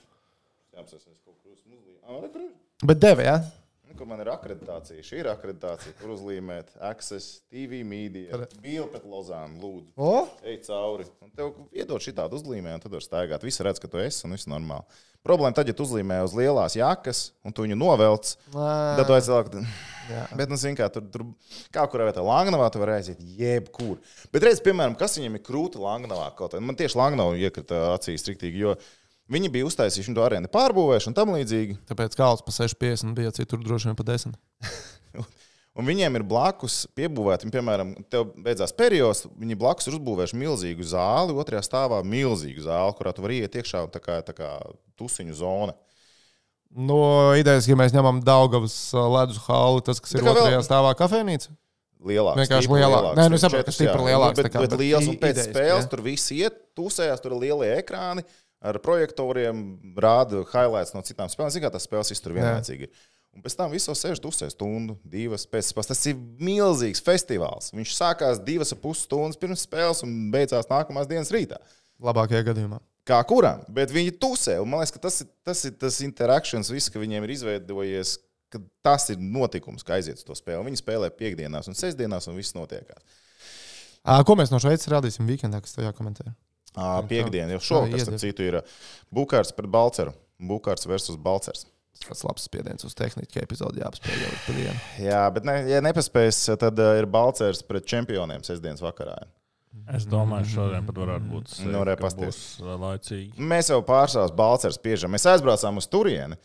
Bet deva, jā? Ja? kur man ir akreditācija. Šī ir akreditācija, kur uzlīmēt Access, TV, Media, Bīla pret Lozānu. Lūdzu, O? ej cauri. Un tev iedod šī tādu uzlīmējumu, tad var staigāt. Visi redz, ka tu esi un viss normāli. Problēma tad, ja tu uzlīmē uz lielās jakas un tu viņu novelc, tad tu aizsāki. Jā. Bet, nu, zini, kā tur, tur kā kurā vietā Langnavā tu vari aiziet, jebkur. Bet, redz, piemēram, kas viņam ir krūti Langnavā kaut kā. Man tieši Langnavā iekrita acīs striktīgi, jo viņi bija uztaisījuši to arēnu pārbūvēšanu un tam līdzīgi. Tāpēc kāds pa 6,50 bija citur droši vien pa 10. Un viņiem ir blakus piebūvēti, piemēram, tev beidzās periods, viņi blakus ir uzbūvējuši milzīgu zāli, otrajā stāvā milzīgu zāli, kurā tu vari iet iekšā tā kā, tā kā tusiņu zona. No idejas, ja mēs ņemam Daugavas ā, ledus halu, tas, kas ir Tā kā vēl- otrajā stāvā kafejnīca. Lielāks, Vienkārši lielāks. Nē, nu, saprotu, ka stipri jā. lielāks, Nu, Bet, kā, bet bet liels un pēc idejas, spēles jā. tur viss iet, tusējās, tur ir lielie ekrāni ar projektoriem, rāda highlights no citām spēlēm. Zini, kā tas spēles iztur vienlaicīgi. ir. Un pēc tam visos sēž tusē stundu, divas pēc spēles. Tas ir milzīgs festivāls. Viņš sākās divas ap pus stundas pirms spēles un beidzās nākamās dienas rītā. Labākajā gadījumā. Kā kuram, bet viņi tusē. Man liekas, ka tas ir tas, ir tas interakcijas, viss, ka viņiem ir izveidojies, ka tas ir notikums, kā aiziet uz to spēli. Viņi spēlē piekdienās un sestdienās, un viss notiekās. Ko mēs no Šveices rādīsim weekendā, kas tev jākomentē? Ā, Un Piektdien, jau šovakar, starp citu, ir Bukārs pret Balceru. Bukārs versus Balcers. Tas labs spiediens uz tehniku epizodi jāapspēj jau pa vienu. Jā, bet, ne, ja nepaspēs, tad uh, ir Balcers pret čempioniem sestdienas vakarā. Es domāju, šodien pat varētu būt. Nu, būs uh, laicīgi. Mēs jau pārsvarā Balcers piežam. Mēs aizbraucām uz turieni.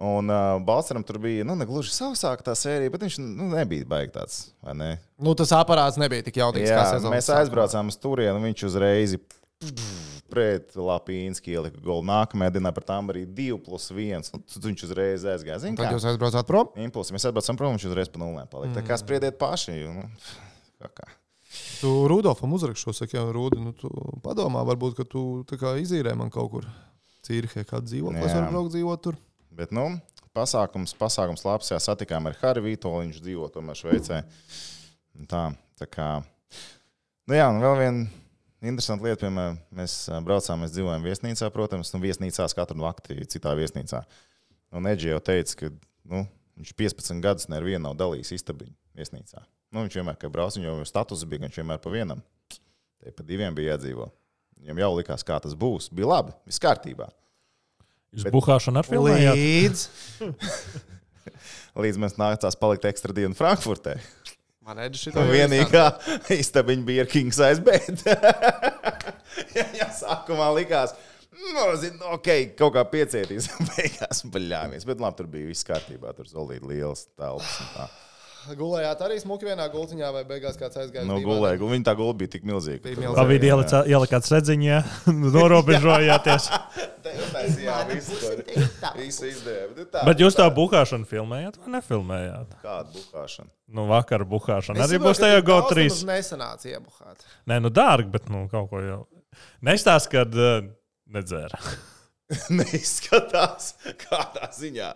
Un uh, Balceram tur bija nu, gluži savsāka tā sērija, bet viņš nu, nebija baigts tāds. vai ne? Nu, tas aparāts nebija tik jaudīgs. Jā, mēs aizbraucām uz turieni, un viņš uzreiz pret Lapīnski ielika golu. Nākamajā dienā par tām arī 2 plus 1. Nu, tad viņš uzreiz aizgāja. Zini, Tad kā? jūs aizbraucāt prom? Impulsi. Mēs atbraucām prom, viņš uzreiz pa nulēm palika. Tā kā spriediet paši. Nu, kā kā. Tu Rudolfam uzrakst šo, saka, jau Rudi, nu, tu padomā, varbūt, ka tu kā izīrē man kaut kur Cīrihē, kādu dzīvokli, es Jā. varu braukt dzīvot tur. Bet, nu, pasākums, pasākums labs. Jā, satikām ar Hariju Vītolu. Viņš dzīvo tomēr Šveicē. Un Tā, tā kā. Nu, jā, un vēl viena interesanta lieta, piemēram, mēs braucām, mēs dzīvojam viesnīcā, protams, nu, viesnīcās katru nakti citā viesnīcā. Un Edži jau teica, ka nu, viņš 15 gadus nevienu nav dalījis istabiņu viesnīcā. Nu, viņš vienmēr, kad brauc, viņam jau status bija, viņš vienmēr pa vienam. Te pa diviem bija jādzīvo. Viņam jau likās, kā tas būs. Bija labi, viss kārtībā. Jūs Bet- buhāšanu ar filmējāt? Līdz. Līdz mēs nācās palikt ekstra dienu Frankfurtē. Man redz šī Un vienīgā istabiņa bija King Size bed. jā, jā, sākumā likās, nu, zin, ok, kaut kā piecietīs, beigās paļāmies. Bet labi, tur bija viss kārtībā, tur zolīja liels telpas. un tā. Gulējāt arī smuki vienā gultiņā, vai beigās kāds aizgāja? No uz dīvānu? gulēja, gu- viņa tā gula bija tik milzīga. Bija milzīga. Pa vidu ielicā- ielikāt sedziņā, norobežojāties. Uztaisījā visu, to- visu. Bet, tā, Bet jūs tā buhāšanu filmējāt vai nefilmējāt? Kāda buhāšana? Nu, vakar buhāšana Es arī būs tajā GO3. nemaz Nesanāca iebuhāt. Nē, nu dārgi, bet nu, kaut ko jau. Nestāst, kad uh, nedzēra. Neizskatās kādā ziņā.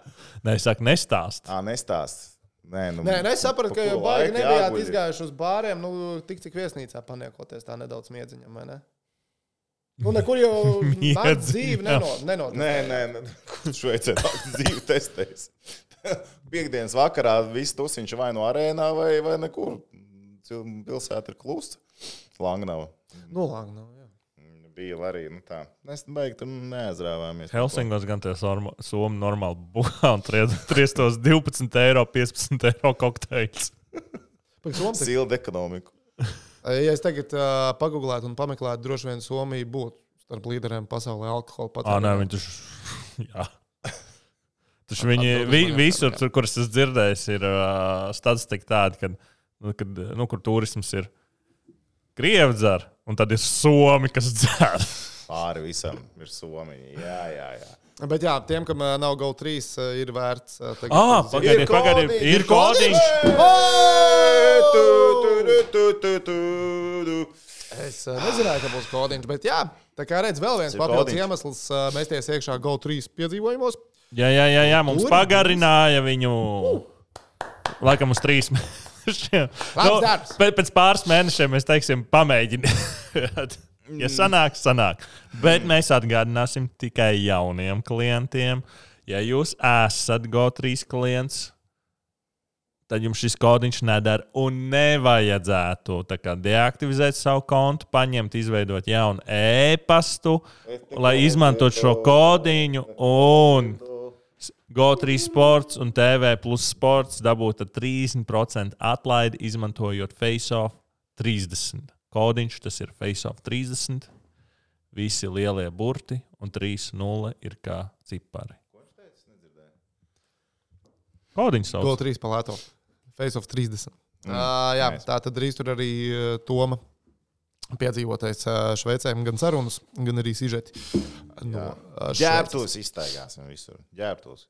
Nē, es saku, nestāst. Ā, nestāst. Nē, nu, Nē, es sapratu, ka jau baigi nebijāt izgājuši uz bāriem, nu, tik cik viesnīcā paniekoties tā nedaudz miedziņam, vai ne? Nu, nekur jau nakts dzīve nenot. nenot Nē, nē, nē. kurš veicē tādu dzīvi testēs. Piektdienas vakarā viss tas viņš vai no arēnā vai, vai nekur. Pilsēta ir klusa. Langnava. Nu, nu, jā. Bija arī nu, tā. Mēs beigām tur neaizrāvāmies. Helsingos gan tie somi normāli buhā un triestos 12 eiro, 15 eiro Somijas. Silda ekonomiku. Ja es tagad uh, pagūglētu un pameklētu, droši vien Somija būtu starp līderiem pasaulē alkohola Ah, patēriņā. nē, viņi taču. Jā. Taču viņi vi, visur, tur, kur es esmu dzirdējis, ir uh, statistika tāda, ka, nu, kad, nu, kur turisms ir krievi dzer, un tad ir somi, kas dzer. Pāri visam ir Somija. Jā, jā, jā. Bet jā, tiem, kam nav GO3, ā, ir vērts. tagad Ah, pagaidiet, pagaidiet, ir kodiņš. Es nezināju, ka būs kodiņš, bet jā, tā kā redz, vēl viens papildus iemesls ā, mesties iekšā GO3 piedzīvojumos. Jā, jā, jā, jā mums Tur? pagarināja viņu. Laikam uz trīs mēnešiem. Darbs. pēc, pāris mēnešiem mēs teiksim, pamēģiniet. Ja sanāk, sanāk. Bet mēs atgādināsim tikai jauniem klientiem. Ja jūs esat GO3 klients, tad jums šis kodiņš nedara un nevajadzētu deaktivizēt savu kontu, paņemt, izveidot jaunu e-pastu, lai izmantotu šo kodiņu un GO3 sports un TV plus sports dabūt ar 30% atlaidi, izmantojot FaceOff 30. Kodiņš tas ir FaceOff 30. Visi lielie burti un 3-0 ir kā cipari. Kodiņš sauc. trīs palēto. Face of 30. Mm, uh, jā, nice. tā tad drīz tur arī uh, Toma piedzīvotais uh, Šveicē, gan sarunas, gan arī sižeti. No. Ģērbtos iztaigāsim visur. Ģērbtos.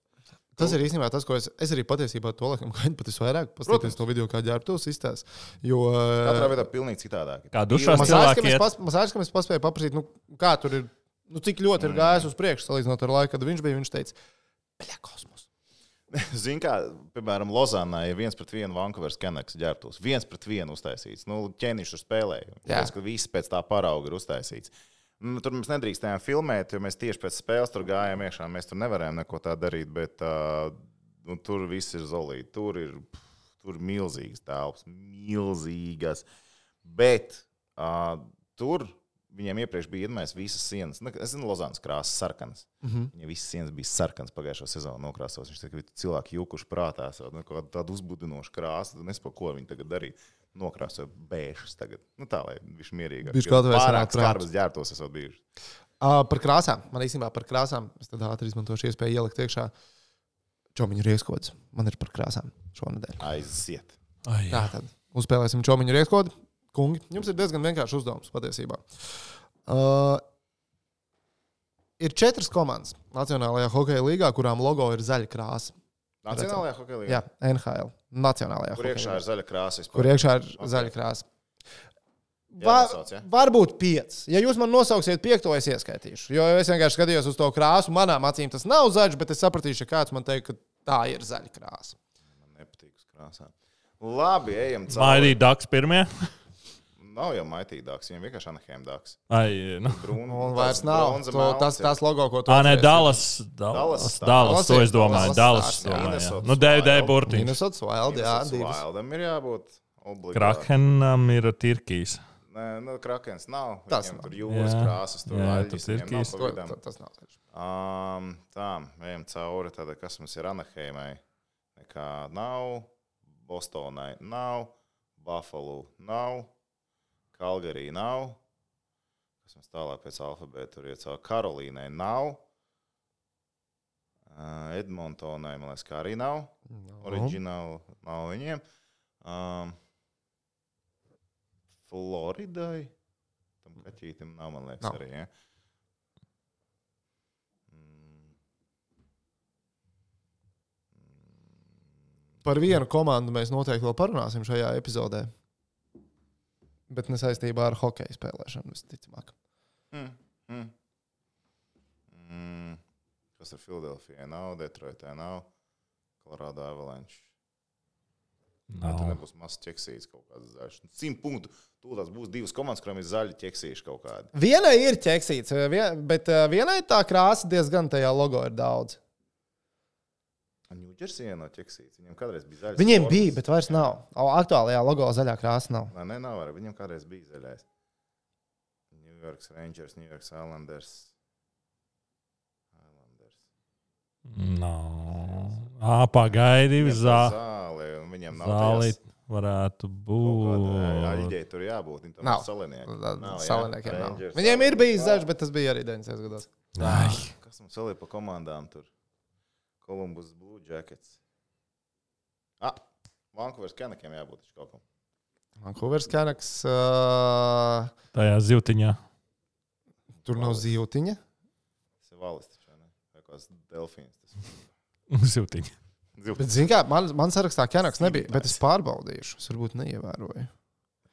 Tas ir īstenībā tas, ko es, es arī patiesībā to laikam gaidu pat visvairāk. Paskatīties to video, kā ģērbtos izstāst. Jo Katrā vietā pilnīgi citādāk. Kā dušās pas, mazāk, ka mēs paspējām paprasīt, nu, kā tur ir, nu, cik ļoti ir gājis uz priekšu, salīdzinot ar laiku, kad viņš bija. Viņš teica, Beļā, kosmos. Ziniet, kā, piemēram, Lozānā ir viens pret vienu Vankūveras Kenaks ģērbtos. viens pret vienu uztaisīts. Nu, ķēniņš tur spēlēja. Tas, ka visi pēc tā parauga ir uztaisīts. Nu, tur mēs nedrīkstējām filmēt, jo mēs tieši pēc spēles tur gājām iekšā. Mēs tur nevarējām neko tādu darīt, bet uh, nu, tur viss ir zolīti. Tur ir, pff, tur milzīgas telpas, milzīgas. Bet uh, tur viņiem iepriekš bija iedomājies visas sienas. Nu, es zinu, Lozānas krāsas, sarkanas. Mm -hmm. Viņam visas sienas bija sarkanas pagājušo sezonu nokrāsos. Viņš teica, ka cilvēki jukuši prātā, nu, tādu uzbudinošu krāsu. Tad nesaprotu, ko viņi tagad darīja. Nokrāsoja bēšus tagad. Nu, tā, lai viņš mierīgāk. Jo kaut vai pārāk skarbas ģērbtos esot bijuši. Uh, par krāsām. Man īstenībā par krāsām. Es tad ātri izmantošu iespēju ielikt iekšā čomiņu rieskods. Man ir par krāsām šonadēļ. Aiziet. Ai, jā. Tā tad uzspēlēsim čomiņu rieskodu. Kungi, jums ir diezgan vienkāršs uzdevums patiesībā. Uh, ir četras komandas Nacionālajā hokeja līgā, kurām logo ir zaļa krāsa. Nacionālajā hokeja līnijā. Jā, NHL. Nacionālajā Kur iekšā hokeja ir zaļa krāsa? vispār? kur iekšā ir Ok. okay. zaļa krāsa. Jā, Va, nosauc, ja? varbūt pieci. Ja jūs man nosauksiet piekto, es ieskaitīšu. Jo es vienkārši skatījos uz to krāsu. Manām acīm tas nav zaļš, bet es sapratīšu, ja kāds man teiks, ka tā ir zaļa krāsa. Man nepatīk uz krāsām. Labi, ejam cauri. Maidīt Daks pirmie. Nav jau maitīgāks, viņam vienkārši Anaheim dāks. Ai, nu. Brūn, Un vairs nav to, tas, tas logo, ko tu Ā, nē. Dallas. Dallas Dallas, to es domāju. Dallas Dallas. Domāju, Nu, Wild. burtiņš. Minnesota Wild, jā. Wildam ir jābūt obligāti. Krakenam ir Tirkijas. Nē, nu, Krakens nav. Tas nav. tur jūras krāsas, tur Jā, aļģis, tur viņam nav Tirkijas. Tas nav. Um, tā, ejam cauri. Tad, kas mums ir Anaheimai? Nekā nav. Bostonai nav. Buffalo nav. Kalgarī nav. Kas mums tālāk pēc alfabēta tur iet cauri? Karolīnai nav. Edmontonai, man liekas, kā arī nav. Oriģināli nav viņiem. Um, Floridai. Tam kaķītam nav, man liekas, Nav. arī. Ja? Mm. Par vienu komandu mēs noteikti vēl parunāsim šajā epizodē. Bet ne saistībā ar hokeja spēlēšanu, visticamāk. Mm. Mm. Mm. Kas ir Filadelfijai? Nav, Detroitā nav, Colorado Avalanche. Vai tur nebūs mazs ķeksīts kaut kāds zaļš? Simt punktu. Tūlīt būs divas komandas, kurām ir zaļi ķeksīši kaut kādi. Vienai ir ķeksīts, vien, bet eh, vienai tā krāsa diezgan tajā logo ir daudz. Ņūdžersijā nav ķeksīts. Viņiem kādreiz bija zaļš. Viņiem formas. bija, bet vairs nav. O, Aktuālajā logo zaļā krāsa nav. Nē, nē, nav arī. Viņam kādreiz bija zaļais. New York Rangers, New York Islanders. Islanders. Nav. Ā, pagaidi, zā, un viņiem nav zāli tajās varētu būt. aļģei tur jābūt. Viņam Nav. salinieki. Nav, jā. Saliniekiem nav. Viņiem ir bijis zaļš, bet tas bija arī 90. gados. Ai, Kas mums vēl ir pa komandām tur? Columbus Blue Jackets. Ah, Vankūveras Kanakiem jābūt kaut kam. Vankūveras Kanaks. Uh, tajā zivtiņā. tur nav zīltiņa. Tas ir valis taču, vai ne? Vai kāds delfīns. Tas. Zivtiņa. Bet, zini, kā man, man sarakstā Kanaks nebija, bet es pārbaudīšu. Es varbūt neievēroju.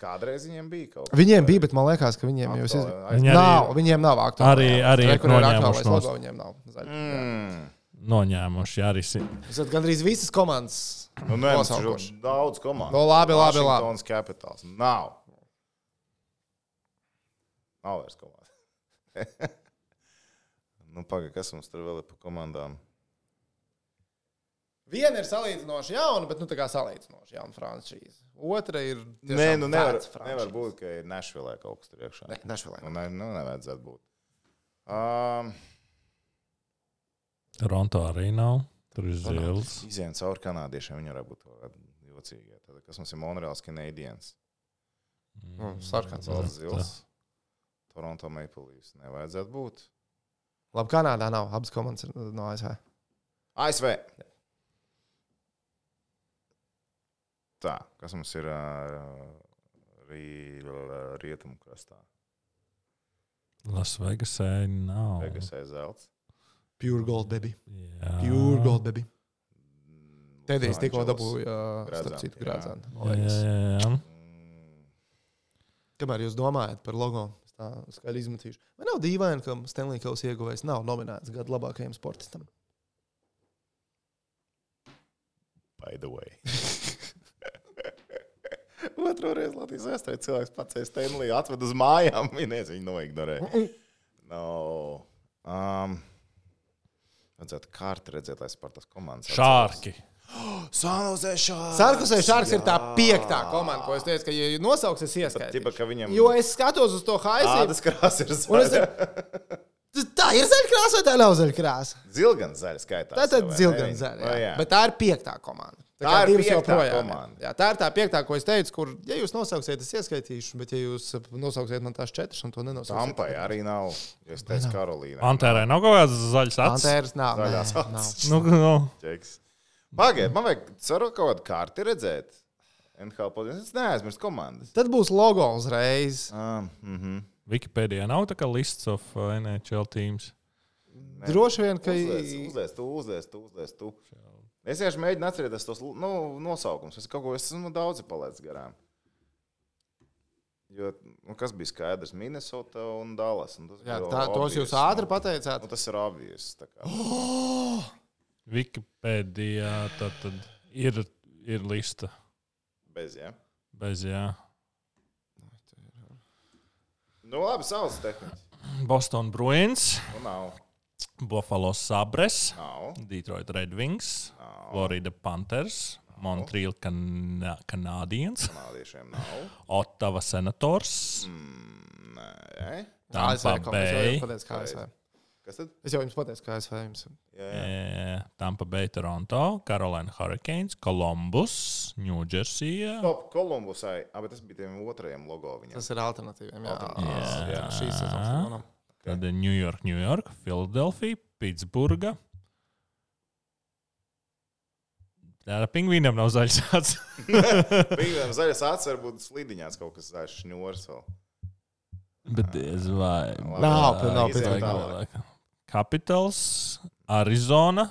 Kādreiz viņiem bija kaut kas. Viņiem bija, bet man liekas, ka viņiem jau ir. Viņi Nav, arī viņiem nav aktuāli. Arī- arī Re, kur ir noņēmuši aktuālais nost. logo, viņiem nav. zaļa. Mm. Noņēmuši arī. si- Jūs esat gandrīz visas komandas. Nu, nē, mums ir daudz komandu. Nu, labi, labi, labi. Washingtons Capitals. Nav. Nav vairs komandas. nu, pagaidi, kas mums tur vēl ir pa komandām? Viena ir salīdzinoši jauna, bet nu tā kā salīdzinoši jauna franšīze. Otra ir. Nē, nu nevar, nevar būt, ka ir Nešvilē kaut kas tur iekšā. Ne, Nešvilē. Nu, ne, nu, nevajadzētu būt. Um, Toronto arī nav. Tur ir zils. Izejām cauri kanādiešiem, viņi varētu būt jocīgi. Tad, kas mums ir Monreāls Canadiens? Nu, sarkans. Zelts zils. Toronto Maple Leafs. Nevajadzētu būt. Labi, Kanādā nav. Abas komandas ir no ASV. ASV. Tā, kas mums ir uh, rietumu krastā? Las Vegasē nav. Vegasē zelts. Pure gold, baby. Jā. Pure gold, baby. Tēdīs tikko dabūja, jā. grāzānu. Jā, jā, jā. Mm, Kamēr jūs domājat par logo, es tā skaļi izmetīšu. Vai nav dīvaini, ka Stanley Kausa ieguvējs nav nominēts gada labākajam sportistam? By the way. Otru reizi Latvijas vēsturē cilvēks pats Stanley atved uz mājām. Viņas viņu noignorēja. No. Um, vajadzētu kārtu redzēt, lai Spartas komandas. Šārki. Sanozē šārks. Sarkusē Šārks ir tā piektā komanda, ko es teicu, ka, ja nosauksies, Tipa, ieskaitīšu. ka viņam Jo es skatos uz to haisu. ādas krāsa ir Un es- zaļa. Tā ir zaļkrāsa vai tā nav zaļkrāsa? Zilgan zaļa skaitā. Tā tad zilgan zaļa. jā. Bet tā ir piektā komanda. Tā kā ir divas piektā joprojām, jā. komanda. Jā, tā ir tā piektā, ko es teicu, kur, ja jūs nosauksiet, es ieskaitīšu, bet ja jūs nosauksiet man tās četras un to nenosauksiet. Tampai arī nav. Es teicu Karolīna. Antērē nav kaut kāds zaļš acis. Antēras nav. Zaļās acis. Nu, nu. Pagaidiet, man vajag ceru kaut kādu karti redzēt. NHL podkāstā. Es neaizmirstu komandas. Tad būs logo uzreiz. Ah, mhm. Wikipēdijā nav tā kā lists of uh, NHL teams. Droši vien, ka Uzlies, uzlies, tu, uzlies, tu, uzlies, tu. Es vienkārši mēģinu atcerēties tos nu, nosaukumus. Es kaut ko esmu daudz palaidis garām. Jo, nu, kas bija skaidrs? Minnesota un Dallas. Un tas jā, tā, tos jūs ātri nu. pateicāt. Nu, tas ir obvious. kā. Wikipēdijā tad, tad ir, ir lista Bez, ja? bez jā. Nu, labi, savs tehniski. Boston Bruins, Nu, nav. Buffalo Sabres, Nav. Detroit Red Wings, Nav. Florida Panthers, Montreal Can Canadiens, Kanādiešiem nav. Ottawa Senators, Mm, nē. Tampa ASV, Bay, Es jau jums pateicu, kā ASV. Kas tad? Es jau jums pateicu, kā ASV jums. Jā, jā. eh, Tampa Bay, Toronto, Carolina Hurricanes, Columbus, New Jersey. Stop, Kolumbusai. Ah, bet tas bija tiem otrajiem logo. Viņam. Tas ir alternatīviem. Jā, Alternatīvs, jā. jā. šīs sezonas. Tad ir New York, New York, Philadelphia, Pitsburga. Jā, ar pingvīniem nav zaļš acis. Viņam zaļas acis, varbūt slīdiņās kaut kas zaļš šņūrs vēl. Bet diez vai. Nav, nav vai- Capitals, Arizona.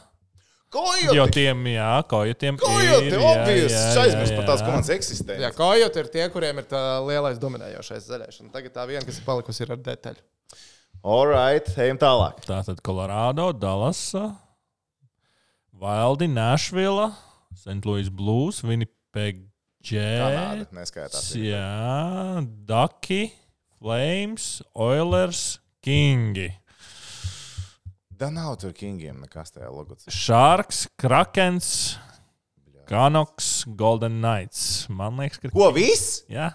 Jo Kojoti! tiem, jā, kojotiem Kojoti! ir. Obvious! jā, Es jā, aizmirsu par tās jā. komandas Jā, eksistenci. kojoti ir tie, kuriem ir tā lielais dominējošais zaļais. Un tagad tā viena, kas ir palikusi, ir ar detaļu. All right, ejam tālāk. Tātad Colorado, Dallas, Vildi, Nashville, St. Louis Blues, Winnipeg Jets. neskaitās. Jā, Ducky, Flames, Oilers, Kingi. Da nav tur kingiem nekas tajā logotipā. Sharks, Krakens, Canucks, Golden Knights. Man liekas, ka. Ko viss? Jā.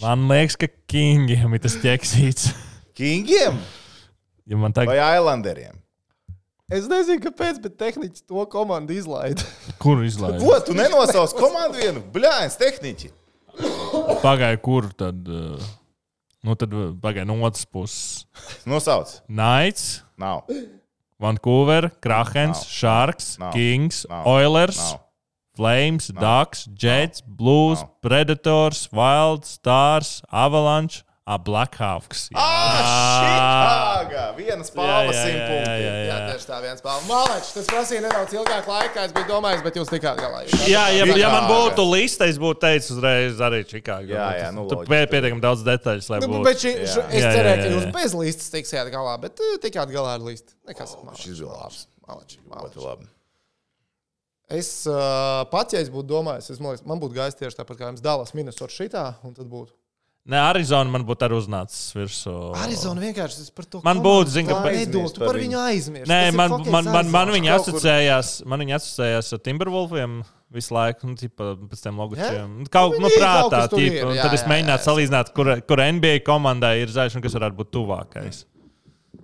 Man liekas, ka Kingiem ir tas ķeksīts. Kingiem Ja man vai Islanderiem? Es nezinu, kāpēc, bet tehniski to komandu izlaida. kur izlaiž? Ko tu nenosauc komandu vienu? Bļāns, tehniķi. Pagāja, kur tad. uh, Nu, tad pagāja no otras puses. Nosauc. Knights, Nav. Vancouver, Krakens, Nav. Sharks, Nav. Kings, Nav. Oilers, Nav. Flames, Ducks, Jets, Blues, Nav. Predators, Wild, Stars, Avalanche, a Blackhawks. Ah, Čikāga! Viena spāle jā, simt jā, punkti. jā, Jā, tieši tā viens spēlē. Malečs, tas prasīja nedaudz ilgāk laika, es biju domājis, bet jūs tikāt galā. Jūs Jā, ja, ja man Čikāga. būtu liste, es būtu teicis uzreiz arī Čikāgā. Jā, jā, nu, Tur loģiski. pie- pietiekami daudz detaļu, lai Nu, būtu. bet šī, Jā. š, es Jā, jā, cerēju, ka jā, jūs jā. bez listas tiksiet galā, bet uh, tikāt galā ar listu. Nekas. Šis bija labs. Malečs, Ļoti labi. Es uh, pats, ja es būtu domājis, es, man, liekas, man būtu gājis tieši tāpat kā jums Dallas, Minnesota šitā, un tad būtu. Nē, Arizona man būtu arī uznācis virsū. Arizona vienkārši tas par to. Man būtu, zini, ka tā par- nedomā, tu par viņu aizmirsti. Nē, man, man, man, man viņa asociējās, man viņa asociējās ar Timberwolfiem visu laiku, un tipa, pēc tam logočiem. Ja? Kaut Nu, nu, viņi prātā, ķipa, ir, jā, tad es mēģināju salīdzināt, kur, kur NBA komandai ir zaļš un kas varētu būt tuvākais.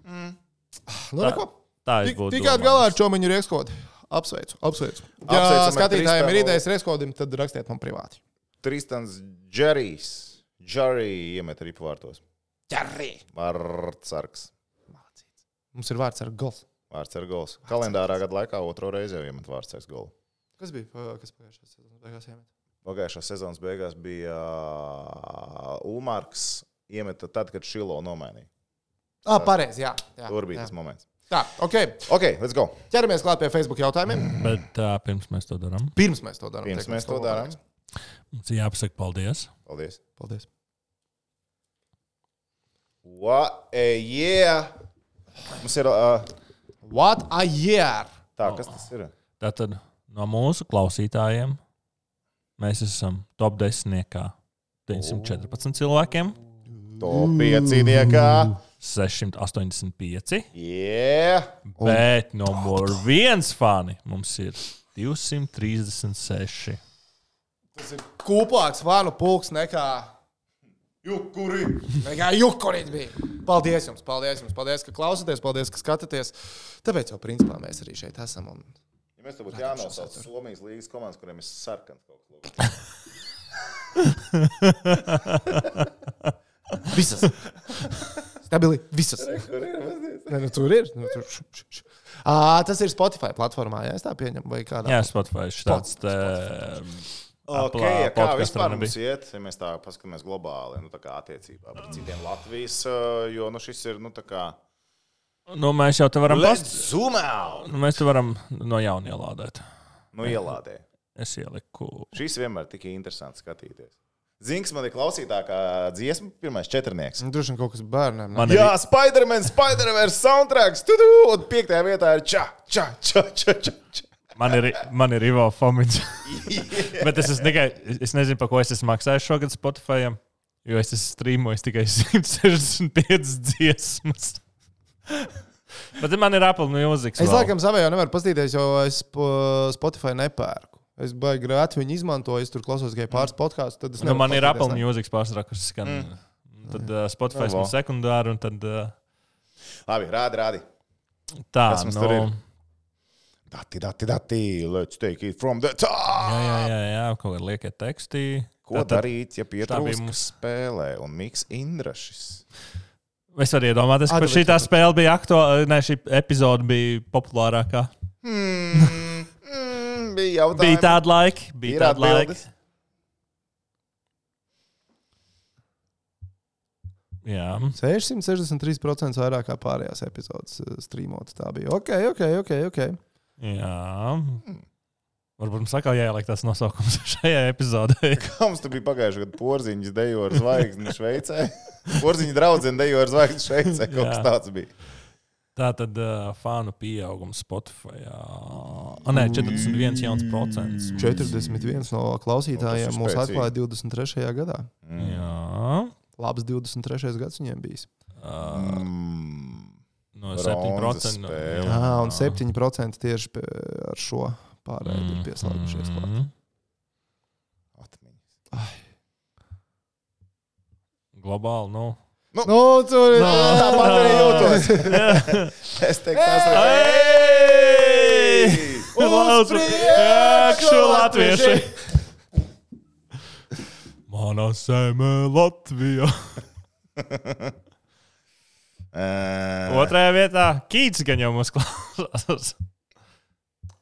Nu, neko. Tā es būtu. Tikai galā ar čomiņu riekskodi. Apsveicu, apsveicu. Ja skatītājiem ir idejas rieskodim, tad rakstiet man privāti. Tristans Džerijs. Džerij iemet arī pavārtos. Ķerri! Vārtsargs. Mums ir vārds ar gols. Vārds ar gols. Kalendārā gada laikā otro reizi jau iemet vārtsargs golu. Kas bija kas pagājušajā sezonas beigās iemet? Pagājušā sezonas beigās bija uh, Ulmārks. Iemeta tad, kad Šilo nomainīja. Ah, pareizi, jā. jā, Tur bija jā. tas moments. Tā, ok. Ok, let's go. Ķeramies klāt pie Facebook jautājumiem. Bet tā, pirms mēs to darām, Pirms mēs to darām. Pirms mēs to darām. mums ir jāpasaka paldies. Paldies. Paldies. What a yeah! Mums ir. Uh, What a year! tā, kas tas ir? Tātad no mūsu klausītājiem mēs esam top 10. 914 cilvēkiem, Top 5 cīniekā. 685. Yeah! Bet numur viens fani mums ir 236. Tas ir kūplāks vānu pulks nekā, Jukuri! nekā jukurīt bija. Paldies jums, paldies jums, paldies, ka klausāties, paldies, ka skatāties. Tāpēc jau principā mēs arī šeit esam. Un... Ja mēs te būtu jānosauc Somijas līnijas komandas, kuriem ir sarkans kaut kas. Visas. Stabili, visas. Nē, nu, tur ir. Nu, tur. Ā, tas ir Spotify platformā, ja es tā pieņemu, vai kādā. Jā, Spotify šis tāds. Spot- te- Ok, Apple ja kā vispār mums iet, ja mēs tā paskatāmies globāli, nu tā kā attiecībā pret citiem Latvijas, uh, jo nu šis ir, nu tā kā. Nu, mēs jau te varam out! Nu, mēs te varam no jauna ielādēt. Nu ielādē. Es ieliku. Šis vienmēr tik interesants skatīties. Zinks man ir klausītākā dziesma, pirmais četrnieks. Nu, Droši vien kaut kas bērniem. ne? Man Jā, Spider-Man, Spider-Man soundtracks, tu tu, un piektajā vietā ir ča, ča, ča, ča, ča. ča. Man ir, man ir Ivo Fomits. Bet es, esmu tikai, es nezinu, par ko es esmu maksājis šogad Spotify. Jo es streamojis tikai 165 dziesmas. Bet man ir Apple Music. Es laikam savējā nevaru paskatīties, jo es po- Spotify nepērku. Es baigi grāti viņu izmantoju, es tur klausos tikai pāris podkāstus. Tad es Nu, man ir Apple ne. Music pārsvarā, kas skan. Mm. Tad uh, Spotify Nu, ir vo. sekundāri, un tad uh, Labi, rādi, rādi. tā. Kas mums nu, tur ir? Dati, dati, dati, let's take it from the top. Jā, jā, jā, jā kaut kāda lieka tekstī. Ko Tātad darīt, ja tā bija pietrūkst mums- spēlē un miks Indrašis? Es varu iedomāties, ka šī tā spēle bija aktuāla, ne šī epizode bija populārākā. Hmm, mm, bija jautājums. Bija tāda laika, bija tāda laika. Jā, 663% vairāk kā pārējās epizodes eh, streamot. Tā bija. Ok, ok, ok. okay. Jā. Varbūt mums atkal jāieliek tas nosaukums šajā epizodē. Kā mums tur bija pagājušajā gadā porziņš dejo ar zvaigzni Šveicē? Porziņa draudzene dejo ar zvaigzni Šveicē. Kaut kas tāds bija. Tā tad uh, fanu pieaugums Spotify. O, nē, 41 jauns procents. 41 no Nu, klausītājiem ir mūs atklāja 23. gadā. Jā. Labs 23. gads viņiem bijis. Uh, Mm. No Bronzas 7%. spēle. Jā, un 7% tieši pie- ar šo pārēju ir pieslēgušies. klāt. Mm. Atmiņas. Globāli, nu. Nu, tur ir. Tāpat arī jūtos. es teiktu, tas ir. Uz priekšu, latvieši! Manā zemē Latvijā. Uh, Otrajā vietā Kīts gan jau mūs klausās.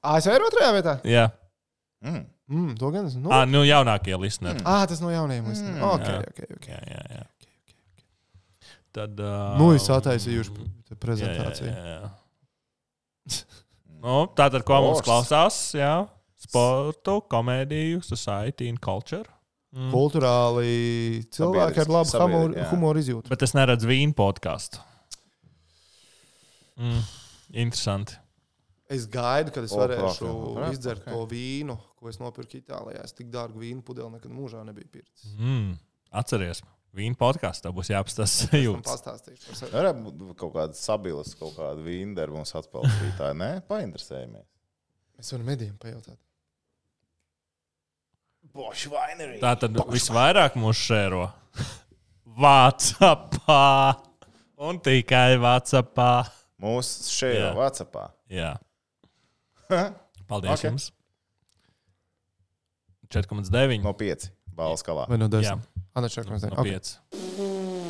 ASV ir otrajā vietā. Jā, mm. Mm, to gan es. Nu, ah, nu jaunākie listeneri. ah, tas no jaunajiem listeniem. Mm, Ok, jā. ok, ok. Jā, jā, jā. Tad. Uh, Nu, es attaisīju jā, prezentāciju. jā, jā. Nu, tātad, ko mums Force. klausās? Jā, sportu, komēdiju, society and culture. Mm. Kulturāli cilvēki ar labu humoru, jā. humoru izjūtu. Bet es neredzu vīnu podkāstu. Mm. Interesanti. Es gaidu, kad es O, varēšu prāt, izdzert ok. to vīnu, ko es nopirku Itālijā. Es tik dārgu vīnu pudeli nekad mūžā nebiju pircis. Mm. Atceries, Vīna podkāstā būs tam sajūtas. pastāstīšu par sevi. Varētu būt kaut kāda sabilas, kaut kāda vīndera mums atpelnītāja. Nē, painteresējamies. Mēs varam medijiem pajautāt. Boš vainerī. Tā tad visvairāk mūsu šēro Vācijā un tikai Vācijā. Mūsu šeit Jā. jau Vācijā. Jā, paldies Ok. okay. jums. 4,9 No 5 balvu skalā. Vai no Jā, 10? Anna Čakmas. no Okay. 5.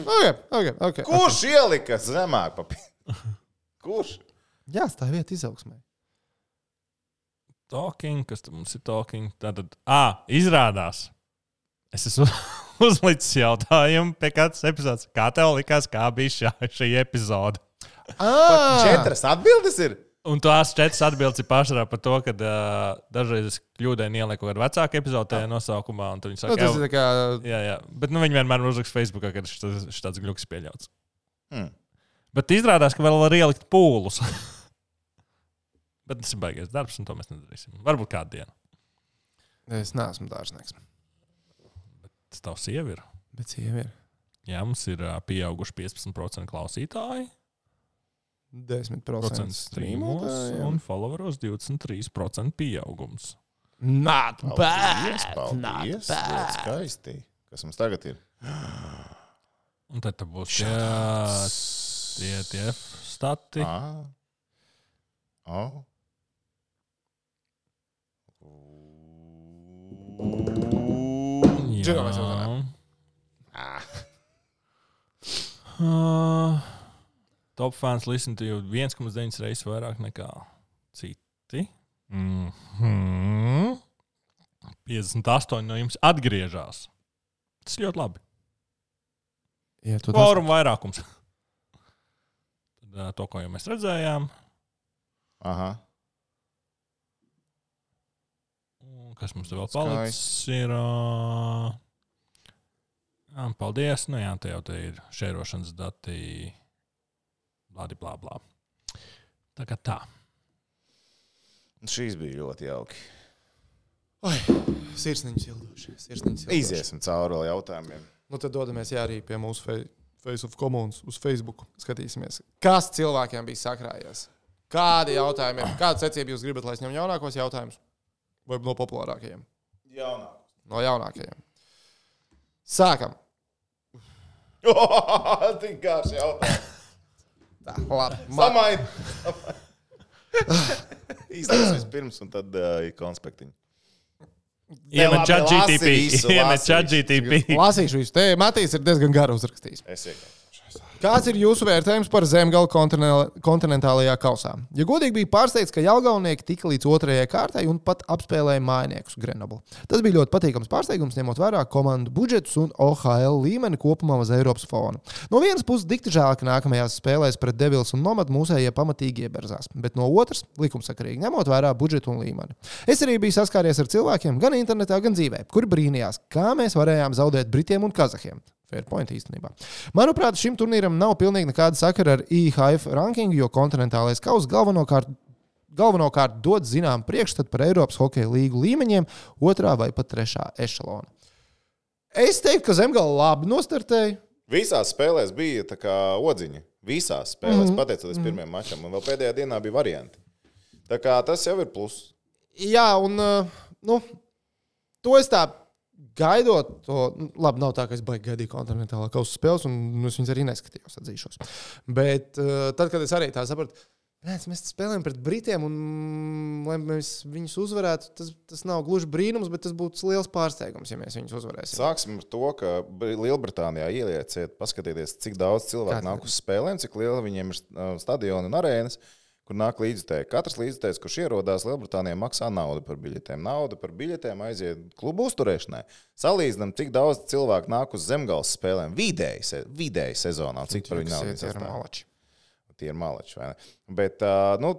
Okay, okay, okay. Kurš ielika zemāk? pa pi- Kurš? Jā, tā ir vieta izaugsmē. Talking, kas tur mums ir talking? Tātad, ah, izrādās. Es esmu uzlicis jautājumu pie katras epizodes. Kā tev likās, kā bija šā, šī epizode? Ah, Četras atbildes ir. Un tās četras atbildes ir pārsvarā par to, ka uh, dažreiz es kļūdaini ielieku kaut kādu vecāku epizodi tajā nosaukumā, un tad viņi Nu, saka, tas "Ev, ir tā kā. jā, jā. Bet nu, viņi vienmēr uzraksta Facebookā, ka šis tāds gluks pieļauts. Hmm. Bet izrādās, ka vēl var ielikt pūlus. Bet tas ir baigais darbs, un to mēs nedarīsim. Varbūt kādu dienu. Es neesmu dārznieks. Tas tavs sieva ir. Bet sieva ir Jā, mums ir ā, pieauguši 15% klausītāji, 10% procents streamos streamotājiem. un followeros 23% pieaugums. Not Paldies, bad! paldies. Not bad! skaisti. Kas mums tagad ir? Un tad būs tie, tie, stati. Ah. Oh. Jau zinām. Uh, top fans listen to you 1,9 reizes vairāk nekā citi. Mm -hmm. 58 no jums atgriežas. Tas ļoti labi. Jā, tu Kvorum vairākums. Tad, to, ko jau mēs redzējām, Aha. Kas mums vēl palicis? Ir, uh, paldies. Nu, jā, te jau te ir šērošanas dati. Blādi, blā, blā. Tā kā tā. Šīs bija ļoti jauki. Sirsniņš ildoši. Sirsniņš ildoši. Iziesim cauri vēl jautājumiem. Nu, tad dodamies jā, arī pie mūsu fe Face of Commons uz Facebook. Skatīsimies, kas cilvēkiem bija sakrājies. Kādi jautājumi ir? Kādu secību jūs gribat, lai es ņemtu jaunākos jautājumus? Vai no populārākajiem? Jaunā. No jaunākajiem. Sākam. Tik garš jautājums. Tā, labi. Ma Samaini. Īstenībā vispirms, un tad uh, ir konspektiņi. Iemet chat GTP. Iemet chat. GTP. Lasīšu visu. Te Matīs ir diezgan garu uzrakstījis. Es iegāju. Kāds ir jūsu vērtējums par zemgala kontinentāla- kontinentālajā kausā? Ja godīgi bija pārsteigts, ka Jālgaunieki tika līdz otrajai kārtai un pat apspēlēja mainiekus Grenoble. Tas bija ļoti patīkams pārsteigums, ņemot vērā komandu budžetus un OHL līmeni kopumā uz Eiropas fona. No vienas puses, dikti žēl, ka nākamajās spēlēs pret Devils un Nomadu mūsējie pamatīgi ieberzās, bet no otras, likumsakarīgi ņemot vērā budžetu un līmeni. Es arī biju saskāries ar cilvēkiem, gan internetā, gan dzīvē, kuri brīnījās, kā mēs varējām zaudēt Britiem un Kazahiem. Fair point īstenībā. Manuprāt, šim turnīram nav pilnīgi nekāda sakara ar IHF rankingu, jo kontinentālais kausa galvenokārt, galvenokārt dod zinām priekšstatu par Eiropas hokeja līgu līmeņiem, otrā vai pat trešā ešalona. Es teiktu, ka Zemgala labi nostartēja. Visās spēlēs bija tā kā odziņa. Visās spēlēs, mm -hmm. pateicoties pirmajam mačam, un vēl pēdējā dienā bija varianti. Tā kā tas jau ir pluss. Jā, un uh, nu, to es tā gaidot, to nu, labi, nav tā, ka es baigi gaidīju kontinentālā kausa spēles, un nu, es viņas arī neskatījos, atzīšos. Bet uh, tad, kad es arī tā sapratu, Nē, mēs spēlējam pret Britiem, un, lai mēs viņus uzvarētu, tas, tas nav gluži brīnums, bet tas būtu liels pārsteigums, ja mēs viņus uzvarēsim. Sāksim ar to, ka Bri- Lielbritānijā ielieciet, paskatieties, cik daudz cilvēku Kāds nāk uz spēlēm, cik liela viņiem ir uh, stadioni un arēnas, kur nāk līdzekļi. Katrs līdzekļs, kurš ierodās Lielbritānijā, maksā naudu par biļetēm. Nauda par biļetēm aiziet klubu uzturēšanai. Salīdzinām, cik daudz cilvēku nāk uz zemgāles spēlēm vidēji, se, vidēji sezonā, cik par viņu naudu ir malači. Tie ir malači. Bet uh, nu,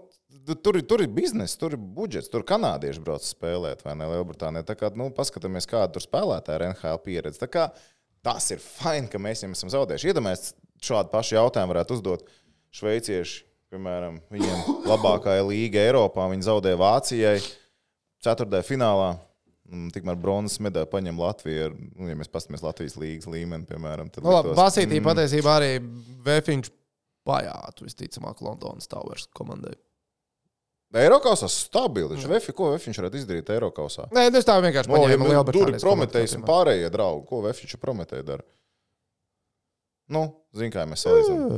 tur, tur ir biznesa, tur ir budžets, tur kanādieši brauc spēlēt, vai ne Lielbritānijā. Tā kā nu, paskatāmies, kāda tur spēlētāja ir NHL pieredze. Tā kā Tas ir fini, ka mēs viņam esam zaudējuši. Iedomājieties, šādu pašu jautājumu varētu uzdot šveicieši. Piemēram, viņiem labākā līga Eiropā. Viņi zaudēja Vācijai ceturtajā finālā. Tikmēr bronzas medaļu paņem Latvija. Nu, ja mēs paskatāmies Latvijas līnijas līmeni, piemēram, tad Nu, labi, liktos, Basītī patiesībā arī Vēfiņš pajātu visticamāk Londonas Towers komandai. Eirokausā stabili. Viņš Vefi, ko Vefiņš varētu izdarīt Eirokausā? Nē, tas tā vienkārši No, ja paņēma mēs tur Lielbritānijas prometējis un pārējie draugi, ko Vefiņš prometēja dara? Nu, zin, kā mēs salīdzinām.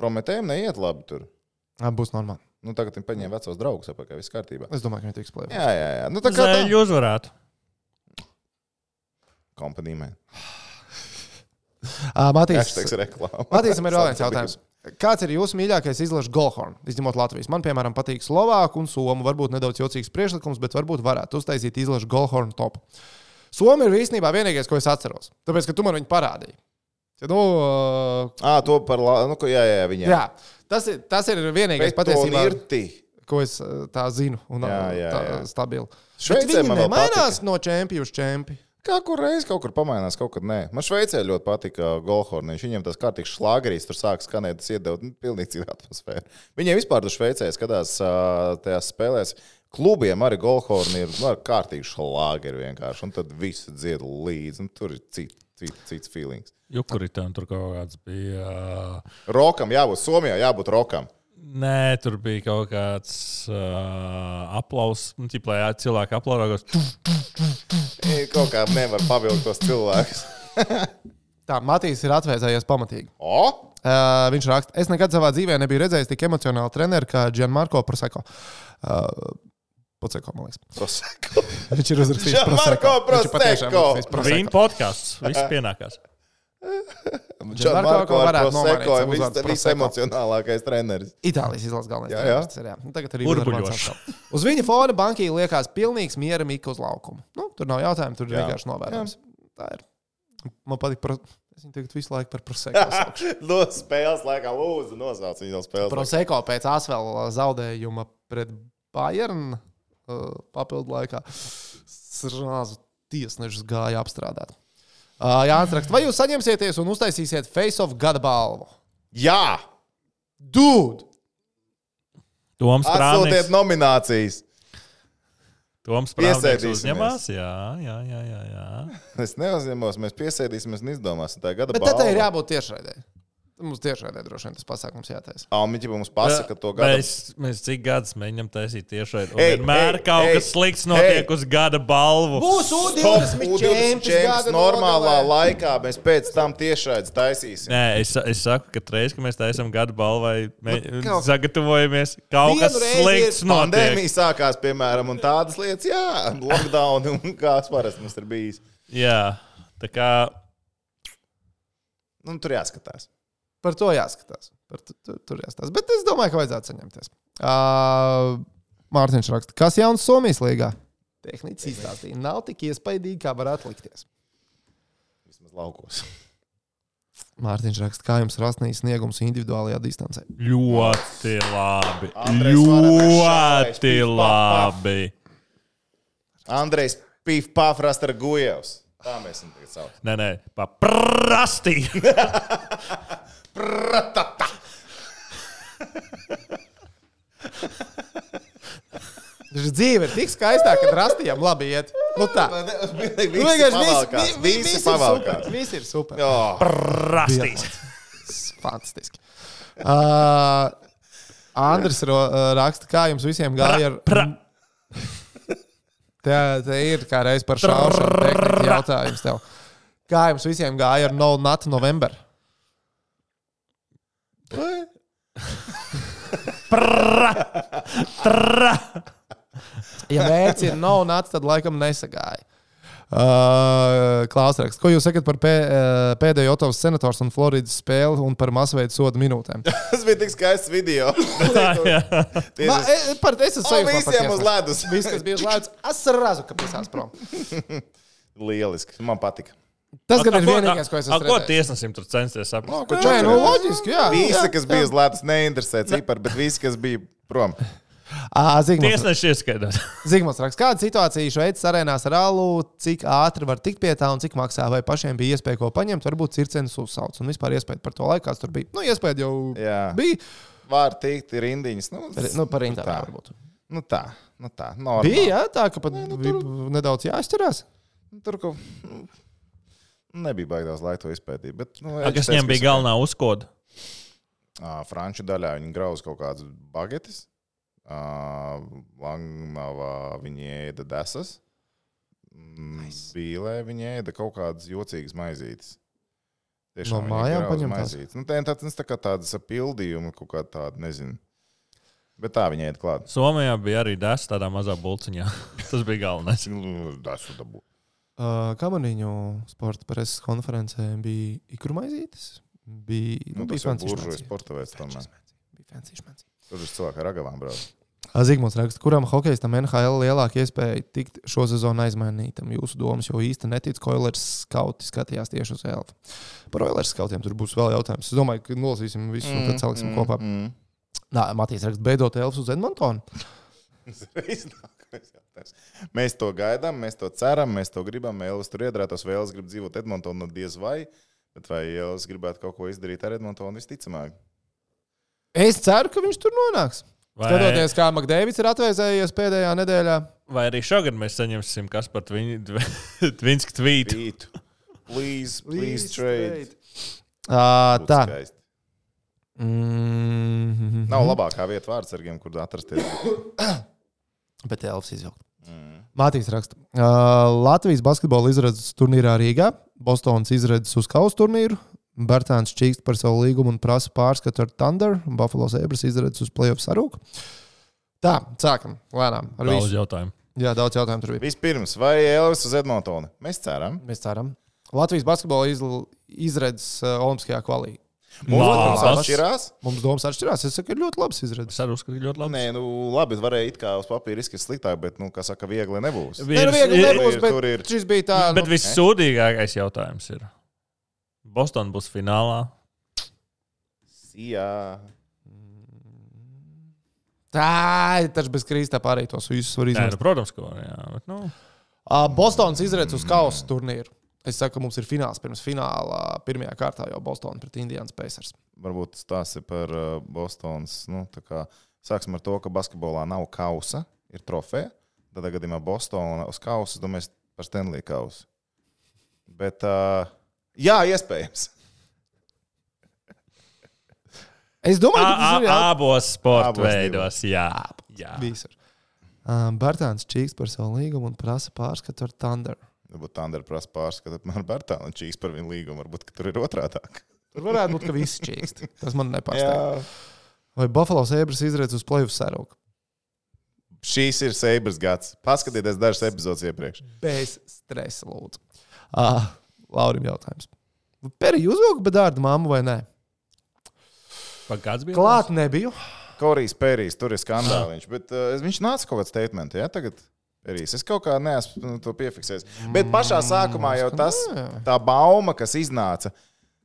Prometējiem neiet labi tur. Jā, Būs normāli. Nu, tagad viņi paņēma vecos draugus, apakā viss kārtībā. Es domāju, ka viņi tiks plēvē. Jā, jā, jā. Nu, tā kā tā. Zēļu uzvarētu. Kompanijai. Matīs, Hashtag reklāma. Matīsam ir vēl viens jautājums. Kāds ir jūsu mīļākais izlaša Golhorn, izņemot Latvijas? Man, piemēram, patīk Slovāku un Somu. Varbūt nedaudz jocīgs priekšlikums, bet varbūt varētu uztaisīt izlaša Golhorn top. Somi ir īstenībā vienīgais, ko es atceros. Tāpēc, ka tu man viņu parādīji. Ja, nu, uh, Ā, to par la... nu, jā, jā, viņiem. jā, tas ir, tas ir vienīgais patiesībā, Irti. ko es uh, tā zinu. Un, Jā, uh, jā, tā, jā. Stabili. Šveicē man patika. no čempionu uz čempionu. Kā kur reiz kaut kur pamainās, kaut kad nē. Man Šveicē ļoti patika Golhorniņš. Viņiem tas kārtīgs šlāgerīs tur sāk skanēt, tas iedod nu, pilnīgi citu atmosfēru. Viņiem vispār tur Šveicē skatās tajās spēlēs. Klubiem arī Golhorni ir nu, kārtīgi šlāgeri vienkārši. Un tad visi dzied līdzi. Un tur ir cits, cits, cits feelings. Jukuritam tur kaut kāds bija. Rokam jābūt Somijā, jābūt rokam. Nē, tur bija kaut kāds uh, aplauss. Nu, ķip, lai cilvēki aplaudās. Kaut kā nevar pavilkt tos cilvēkus. Tā, Matīs ir atvēsējies pamatīgi. O! Uh, viņš raksta, es nekad savā dzīvē nebiju redzējis tik emocionālu treneru kā Gianmarco Prosecco. Uh, Prosecco, man liekas. Prosecco. Viņš ir uzrakstījis Gianmarco Viņš ir patiešām Prosecco. uzrakstījis Prosecco. Viņa podkāsts. Viss pienākās. Nomainīt Prosecco ir Prosecco. visemocionālākais treneris. Itālijas izlases galvenais. Jā, jā. treneris, tas ir, jā. Nu, Tagad arī Burbuļošs. Uz viņa fona bankī liekas pilnīgs miera mika uz laukumu. Nu, tur nav jautājumu, tur ir Jā. vienkārši novērojams. Tā ir. Man patīk, pro... es viņu tagad visu laiku par Prosecco. No spēles laikā lūdzu nosauc viņu no spēles. Prosecco pēc ASVL zaudējuma pret Bayern uh, papildu laikā srāzu tiesnešus gāja apstrādāt. Uh, Jā, raksta, vai jūs saņemsieties un uztaisīsiet face-off gada balvu? Jā! Dude! Toms Atsūtiet Prāvnieks. nominācijas! Toms Prāvnieks uzņemās. Jā, jā, jā. jā, jā. Es neuzņemos, mēs piesēdīsimies un izdomāsim tā gada Bet tad tai ir jābūt tiešraidē. Mums tiešraidē droši vien tas pasākums jātaisa. Almiņķi mums pasaka to gada. Mēs, mēs cik gadus mēģinām taisīt. Ei, Vienmēr ei, kaut ei, kas slikts notiek ei. uz gada balvu. Būs Top U20 U20 čempions čempions gada normālā nogalē. laikā mēs pēc tam tiešraidzi taisīsim. Nē, es, es saku, ka reiz, kad mēs taisām gada balvai, mēs kaut- sagatavojamies, kaut kas slikts notiek. Pandēmija sākās, piemēram, un tādas lietas, jā, lockdown un kāds parasti mums ir bijis. Jā, tā kā Nu, tur jāskatās. Par to jāskatās. Par tu, tu, tur jāskatās. Bet es domāju, ka vajadzētu saņemties. Uh, Mārtiņš raksta, kas jauns Somijas līgā? Tehniski izstāstīja. Nav tik iespaidīgi, kā varētu likties. Vismaz laukos. Mārtiņš raksta, kā jums rastnīs sniegums individuālajā distancē. ļoti labi. Andrejs Ļoti labi. Andrejs Pīf Pāfras ar Gujevs. Tā mēs viņu tagad saucam. Nē, nē, paprasti. Taču dzīve ir tik skaistā, ka rastījām labi iet. Nu tā. Nu, vienkārši pavalkās. vi- Visi ir super. Visi ir super. Jā. Prastīs. Fantastiski. Uh, Andris ro, uh, raksta, kā jums visiem gāja ar. Pra, Te, te ir kā reiz par šaušanu jautājums tev. Kā jums visiem gāja ar No Nut November? Tra. Ja mērķis ir No Nut, tad laikam nesagāja. Uh, Klausāks, ko jūs sakat par pē, uh, pēdējo Otovas senators un Floridas spēli un par masveidu sodu minūtēm? Tas bija tik skaists video. Ma, e, par, es esmu sajūta, visiem uz ledus. Viss, kas bija uz ledus, es razu, ka pisās prom. Lieliski. Man patika. Tas gan ir ko- vienīgais, ko es esmu Ko tiesnesim tur censties saprast? Nē, nu loģiski, jā. Visi, kas bija uz ledus, neinteresē cipari, bet visi, kas bija prom. Tiesneši ieskaidrs. Zigmunds raksta, kāda situācija Šveices arēnās ar alu, cik ātri var tikt pie tā un cik maksā, vai pašiem bija iespēja ko paņemt, varbūt circenis uzsauc un vispār iespēja par to laiku, kāds tur bija. Nu, iespēja jau Jā. bija. Var tikt rindiņas. Nu, Nu, par rindā tā. varbūt. Nu tā, nu tā. Normāli. Bija jā, tā, ka pat Nē, nu, bija nedaudz jāizturās. Nu, Tur kaut nu, nebija baigās laika to izpētīt. Bet, nu, A, Kas teica, viņam bija galvenā uzkoda? Franču daļā viņi grauza kaut kādas bagetes. Ā, Langmavā viņi ēda desas. Nice. Bīlē viņi ēda kaut kādas jocīgas maizītes. No viņi mājām maizītes. Nu, tā, tāds, tā kā tādas pildījumi, kaut kā tāda, nezinu. Bet tā viņi ēda klāt. Somijā bija arī dēsts tādā mazā bulciņā. Tas bija galvenais. Desu dabū. Uh, Kamaniņu sporta preses konferencē bija ikru maizītes. Bija, Nu, nu, tas jau šmanci. sporta veids. Bija fancy šmanci. Tur ir cilvēki ar ragavām brauc. Zigmunds raksta, kuram hokejistam NHL lielāka iespēja tikt šo sezonu aizmainītam. Jūsu domas jau īsti netic, ka Oilers skauti skatījās tieši uz Elfu. Par Oilers skautiem tur būs vēl jautājums. Es domāju, ka nolasīsim visu un tad saliksim kopā. Mm. Nā, Matīs raksta, beidzot Elfs uz Edmontonu. Reiz nākamais jautājums. Mēs to gaidām, mēs to ceram, mēs to gribam. Elvis tur iedrētos, vai Elvis grib dzīvot Edmontonā, diez vai. Bet vai Elvis gribētu kaut ko izdarīt ar Edmontonu? Visticamāk, Es ceru, ka viņš tur nonāks. Vai, Skatoties, kā Makdēvis ir atvēsējies pēdējā nedēļā. vai arī šogad mēs saņemsim kas par Tvinsku tvītu? Pītu. Please, please trade. Uh, Būtu tā. skaisti. Mm, Nav labākā vieta vārdsargiem, kur atrasties. Bet Elfs izjaukt. Mm. Mātīs raksta. Uh, Latvijas basketbola izredzes turnīrā Rīgā, Bostonas izredzes uz kausa turnīru. Bartāns čīkst par savu līgumu un prasa pārskatu ar Thunder. un Buffalo Sabres izredzes uz playoff sarūku. Tā, sākam. Lēnām. Ar Daudz visu. jautājumu. Jā, daudz jautājumu tur bija. Vispirms, vai Elvis uz Edmontonu? Mēs ceram. Mēs ceram. Latvijas basketbola izl- izredzes Olimpiskajā kvalī. Mums domas atšķirās. Mums domas atšķirās. Es saku, ir ļoti labs izredzes. Es arī uzskatu, ka ļoti labi. Nē, nu labi, varēja it kā uz papīra izskatīt sliktāk, bet, nu, kā saka, viegli nebūs. Nē, nu, viegli ir- nebūs, ir- bet tur ir- šis bija tā. Bet nu, vissūdīgākais jautājums ir. Bostonā būs finālā. Jā, Tā, tas bez krīstā pārēj tos visus var Nē, izdarīt. nu, protams, ka var. Jā, bet, nu, Bostonas izredzes uz kausa turnīru. Es saku, ka mums ir fināls pirms fināla. Pirmajā kārtā jau Bostonā pret Indiānas Pacers. varbūt tas ir par uh, Bostonas. Nu, tā kā sāksim ar to, ka basketbolā nav kausa, ir trofeja. Tad gadījumā Bostonā uz kausa, es domāju, par Stanley kausu. Bet, uh, jā, iespējams. Es domāju, ka tas ir jā. abos sporta veidos. Jā, jā. Visur. Um, Bartāns čīks par savu līgumu un prasa pārskatu ar Thunder. Varbūt Tandra prasa pārskatīt man Bartānu un Čīks par viņu līgumu. Varbūt ka tur ir otrādāk. Tur varētu būt, ka viss čīkst. Tas man nepārsteidz. Vai Buffalo Sabres izredzes uz playoff sarūku? Šīs ir Seibras gads. Paskatieties dažas epizodes iepriekš. Bez stresa, lūdzu. Uh, Laurim jautājums. Perija uzvilka bedārdu mammu vai nē? Kāds bija? Klāt nebiju. Korijas Pērijs, tur ir skandāliņš. Bet uh, viņš nāca kaut kādā statementā, ja tagad. Pērijs. Es kaut kā neesmu nu, to piefiksējis. Bet pašā sākumā jau tas, tā bauma, kas iznāca,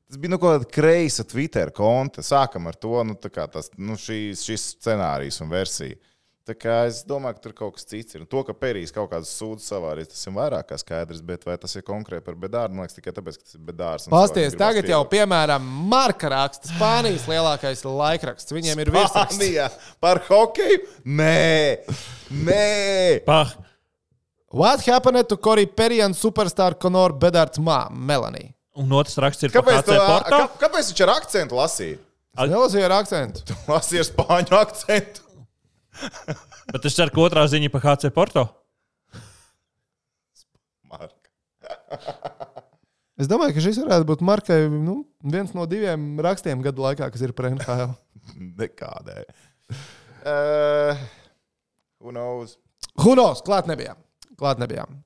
tas bija nu, kaut kāda kreisa Twitter konta. Sākam ar to, nu, tā kā tas, nu, šīs, šis scenārijs un versija. Tā kā es domāju, ka tur kaut kas cits ir. Un to, ka Pērijs kaut kādas sūdzes savārīs, tas ir vairāk kā skaidrs. Bet vai tas ir konkrēti par bedāru? Man liekas, tikai tāpēc, ka tas ir bedārs. un Pasties, tagad jau, piemēram, Marka raksts, Spānijas lielākais laikraksts. Viņiem ir virsraksts. Spānijā par hokeju? Nē, nē. Pah, What happened to Corey Perry and superstar Conor Bedard's mom, Melanie? un otrs raksts ir Kāpēc, par tu, Porto. kā, kāpēc viņš ar akcentu lasīja? Es nelasīju ar akcentu. Lasīja ar spāņu akcentu. Bet es ceru, ka otrā ziņa par HC Porto. Marka. Es domāju, ka šis varētu būt Markai nu, viens no diviem rakstiem gadu laikā, kas ir par NHL. Nekādai. Uh, who knows? Hunos, klāt nebijām. Klāt nebijām.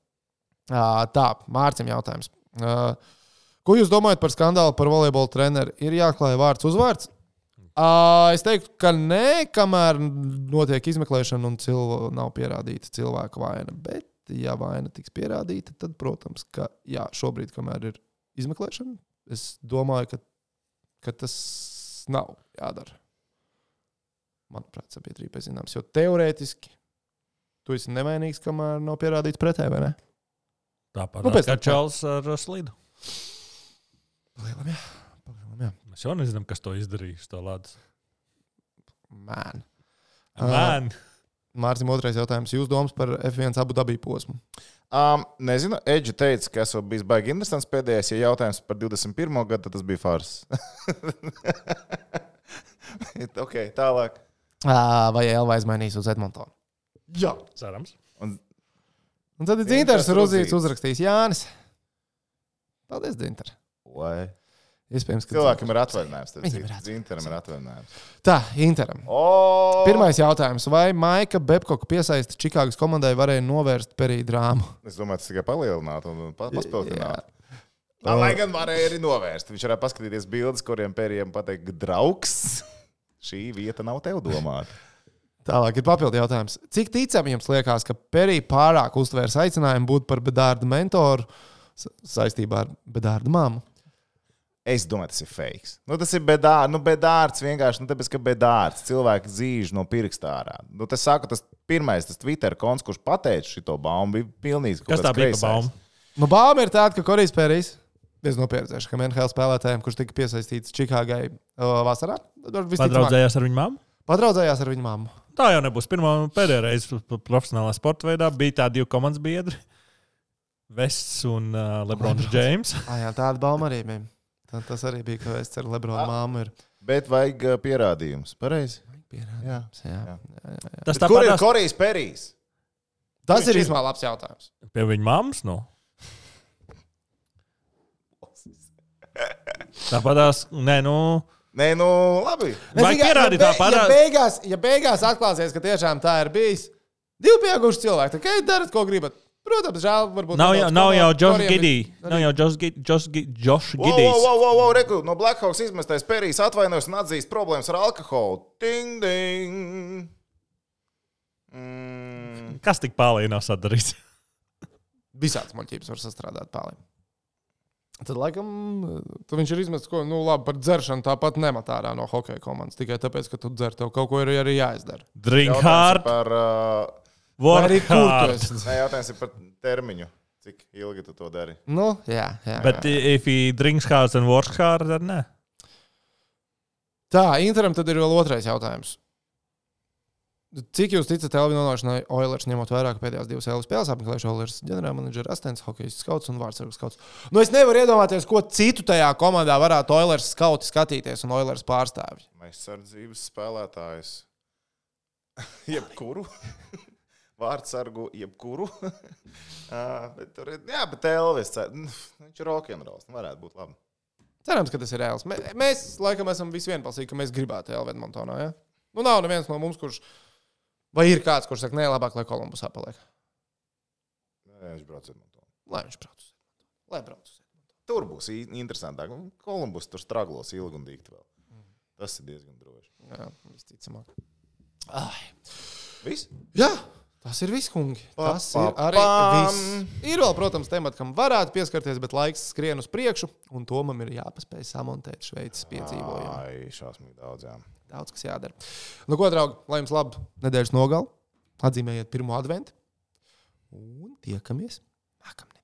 Uh, tā, Mārcis jautājums. Uh, ko jūs domājat par skandālu par volejbola treneru? Ir jāklāj vārds uzvārds? Uh, es teiktu, ka nē, kamēr notiek izmeklēšana un cilvē, nav pierādīta cilvēka vaina. Bet, ja vaina tiks pierādīta, tad, protams, ka jā, šobrīd, kamēr ir izmeklēšana, es domāju, ka, ka tas nav jādara. Manuprāt, sabiedrībai zināms, jo teorētiski tu esi nevainīgs, kamēr nav pierādīts pretēji, vai ne? Tāpat Nu, kā. Čels ar slīdu. Palielam, jā. Jā. Mēs jau nezinām, kas to izdarīja. uz To ledus. Man. Man. Mārcis, otrais jautājums. Jūs domas par F1 abu dabīju posmu? Um, nezinu, Edži teica, ka esmu bijis baigi interesants pēdējais. Ja jautājums par 21. gadu, tad tas bija fars. ok, tālāk. Ā, Vai Elva aizmainīs uz Edmontonu? Jā. Cerams. Un, Un tad ir Dzintars Rudzīts. uzrakstījis Jānis. Paldies, Dzintar. vai Iespējams, ka cilvēkam ir atvaļinājums. Viņam ir Zintaram ir atvaļinājums. Tā, Interam. O! Pirmais jautājums. Vai Maika Bebkoka piesaista Čikāgas komandai varēja novērst perī drāmu? Es domāju, tas tikai palielinātu un paspildinātu. Tā, lai gan varēja arī novērst. Viņš varētu paskatīties bildes, kuriem pēriem pateikt, draugs, šī vieta nav tev domāta. Tālāk ir papildu jautājums. Cik ticami jums liekas, ka Perī pārāk uztvērs aicinājumu būt par bedārdu mentoru sa- saistībā ar bedārdu māmu? Es domāju, tas ir fake. Nu, tas ir bedārs, nu, bedārs vienkārši nu, tāpēc, ka bedārs cilvēks zīž no pirksta ārā. Nu, tas saka, tas pirmais, tas Twitter konts, kurš pateica šo baumu, bija pilnīgi Kas tā bija? baumu? Nu, Bāma ir tāda, ka Korejs Pērijs viens no pieredzējušiem NHL spēlētājiem, kurš tika piesaistīts Čikāgai uh, vasarā, Padraudzējās ar viņu māmu? padraudzējās ar viņu māmu. Tā jau nebūs pirmā un pēdējā reize profesionālā sporta veidā. Bija tādi divi komandas biedri. Vests un uh, Lebrons Džeims. Ah, jā, tāda bauma arī bija. Tā, tas arī bija, ka es ceru, Lebrona māmu ir. Bet vajag uh, pierādījumus. Pareizi. pierādījums. Jā. Jā. Jā, jā, jā. Tas Kur ir tāpat Korejas perīs? Tas ir Viņš ir- īstenībā labs jautājums. pie viņa mammas. Nu. Tāpat tās, nē, nu, Nē, nu, labi. Tikai- pierādīt ja, tā be- parā- ja, beigās, ja beigās atklāsies, ka tiešām tā ir bijis, divi pieauguši cilvēki, tad okay, darat, ko gribat. Protams, žēl, varbūt. nav jau, nav jau ir- Giddy. Nav jau Josh Gid- Josh Gi- Josh Wow, wow, wow, wow, wow, reku, no Blackhawks izmestais perīs atvainojas un atzīst problēmas ar alkoholu. Ding, ding. Mm. Kas tik pārlīdz nav sadarīts? Visādas muļķības var sastrādāt pāri. Tad, laikam, tad viņš ir izmetis, ko, nu, labi, par dzeršanu tāpat nemat ārā no hokeja komandas. Tikai tāpēc, ka tu dzer, tev kaut ko ir arī jāizdara. Drink Jautājums hard, par, uh, arī kur tu hard. esi? nē, jautājums ir par termiņu. Cik ilgi tu to dari? Nu, jā, jā. Bet jā. if he drinks hard and works hard, tad nē. Tā, Interam tad ir vēl otrais jautājums. Cik jūs ticat Elvina nonākšanai Oilers, ņemot vērā, ka pēdējās divas Elvis spēles apmeklējuši Oilers ģenerālmenedžera asistents, hokeja skauts un vārdsargu skauts? Nu, es nevaru iedomāties, ko citu tajā komandā varētu Oilers skauti skatīties un Oilers pārstāvji. Aizsardzības spēlētājs. jebkuru. Vārdsargu, jebkuru. bet tur ir, jā, bet Elvis, nu, viņš ir rokenrols. Varētu būt labi. Cerams, ka tas ir reāls. Mē- Mēs, laikam, esam visi vienbalsīgi, ka mēs gribētu Elvis Montonā. Ja? Nu, nav neviens no mums, kurš. Vai ir kāds, kurš saka, nē, labāk, lai Kolumbusā paliek? Nē, Viņš brauc ar to. Lai viņš brauc. uz Edmontonu. Lai brauc. uz Edmontonu. Tur būs interesantāk. Kolumbus tur straglos ilgi un dīkti vēl. Tas ir diezgan droši. Jā, visticamāk. Ai. Viss? Jā, tas ir viss, kungi. Tas ir arī viss. Ir vēl, protams, temats, kam varētu pieskarties, bet laiks skrien uz priekšu, un to man ir jāpaspēj samontēt Šveices piedzīvojumu. Ai, šausmīgi daudz. Jā. Daudz kas jādara. Nu, ko, draugi, lai jums labi nedēļas nogal, atzīmējiet pirmo adventu un tiekamies nākamnedēļ.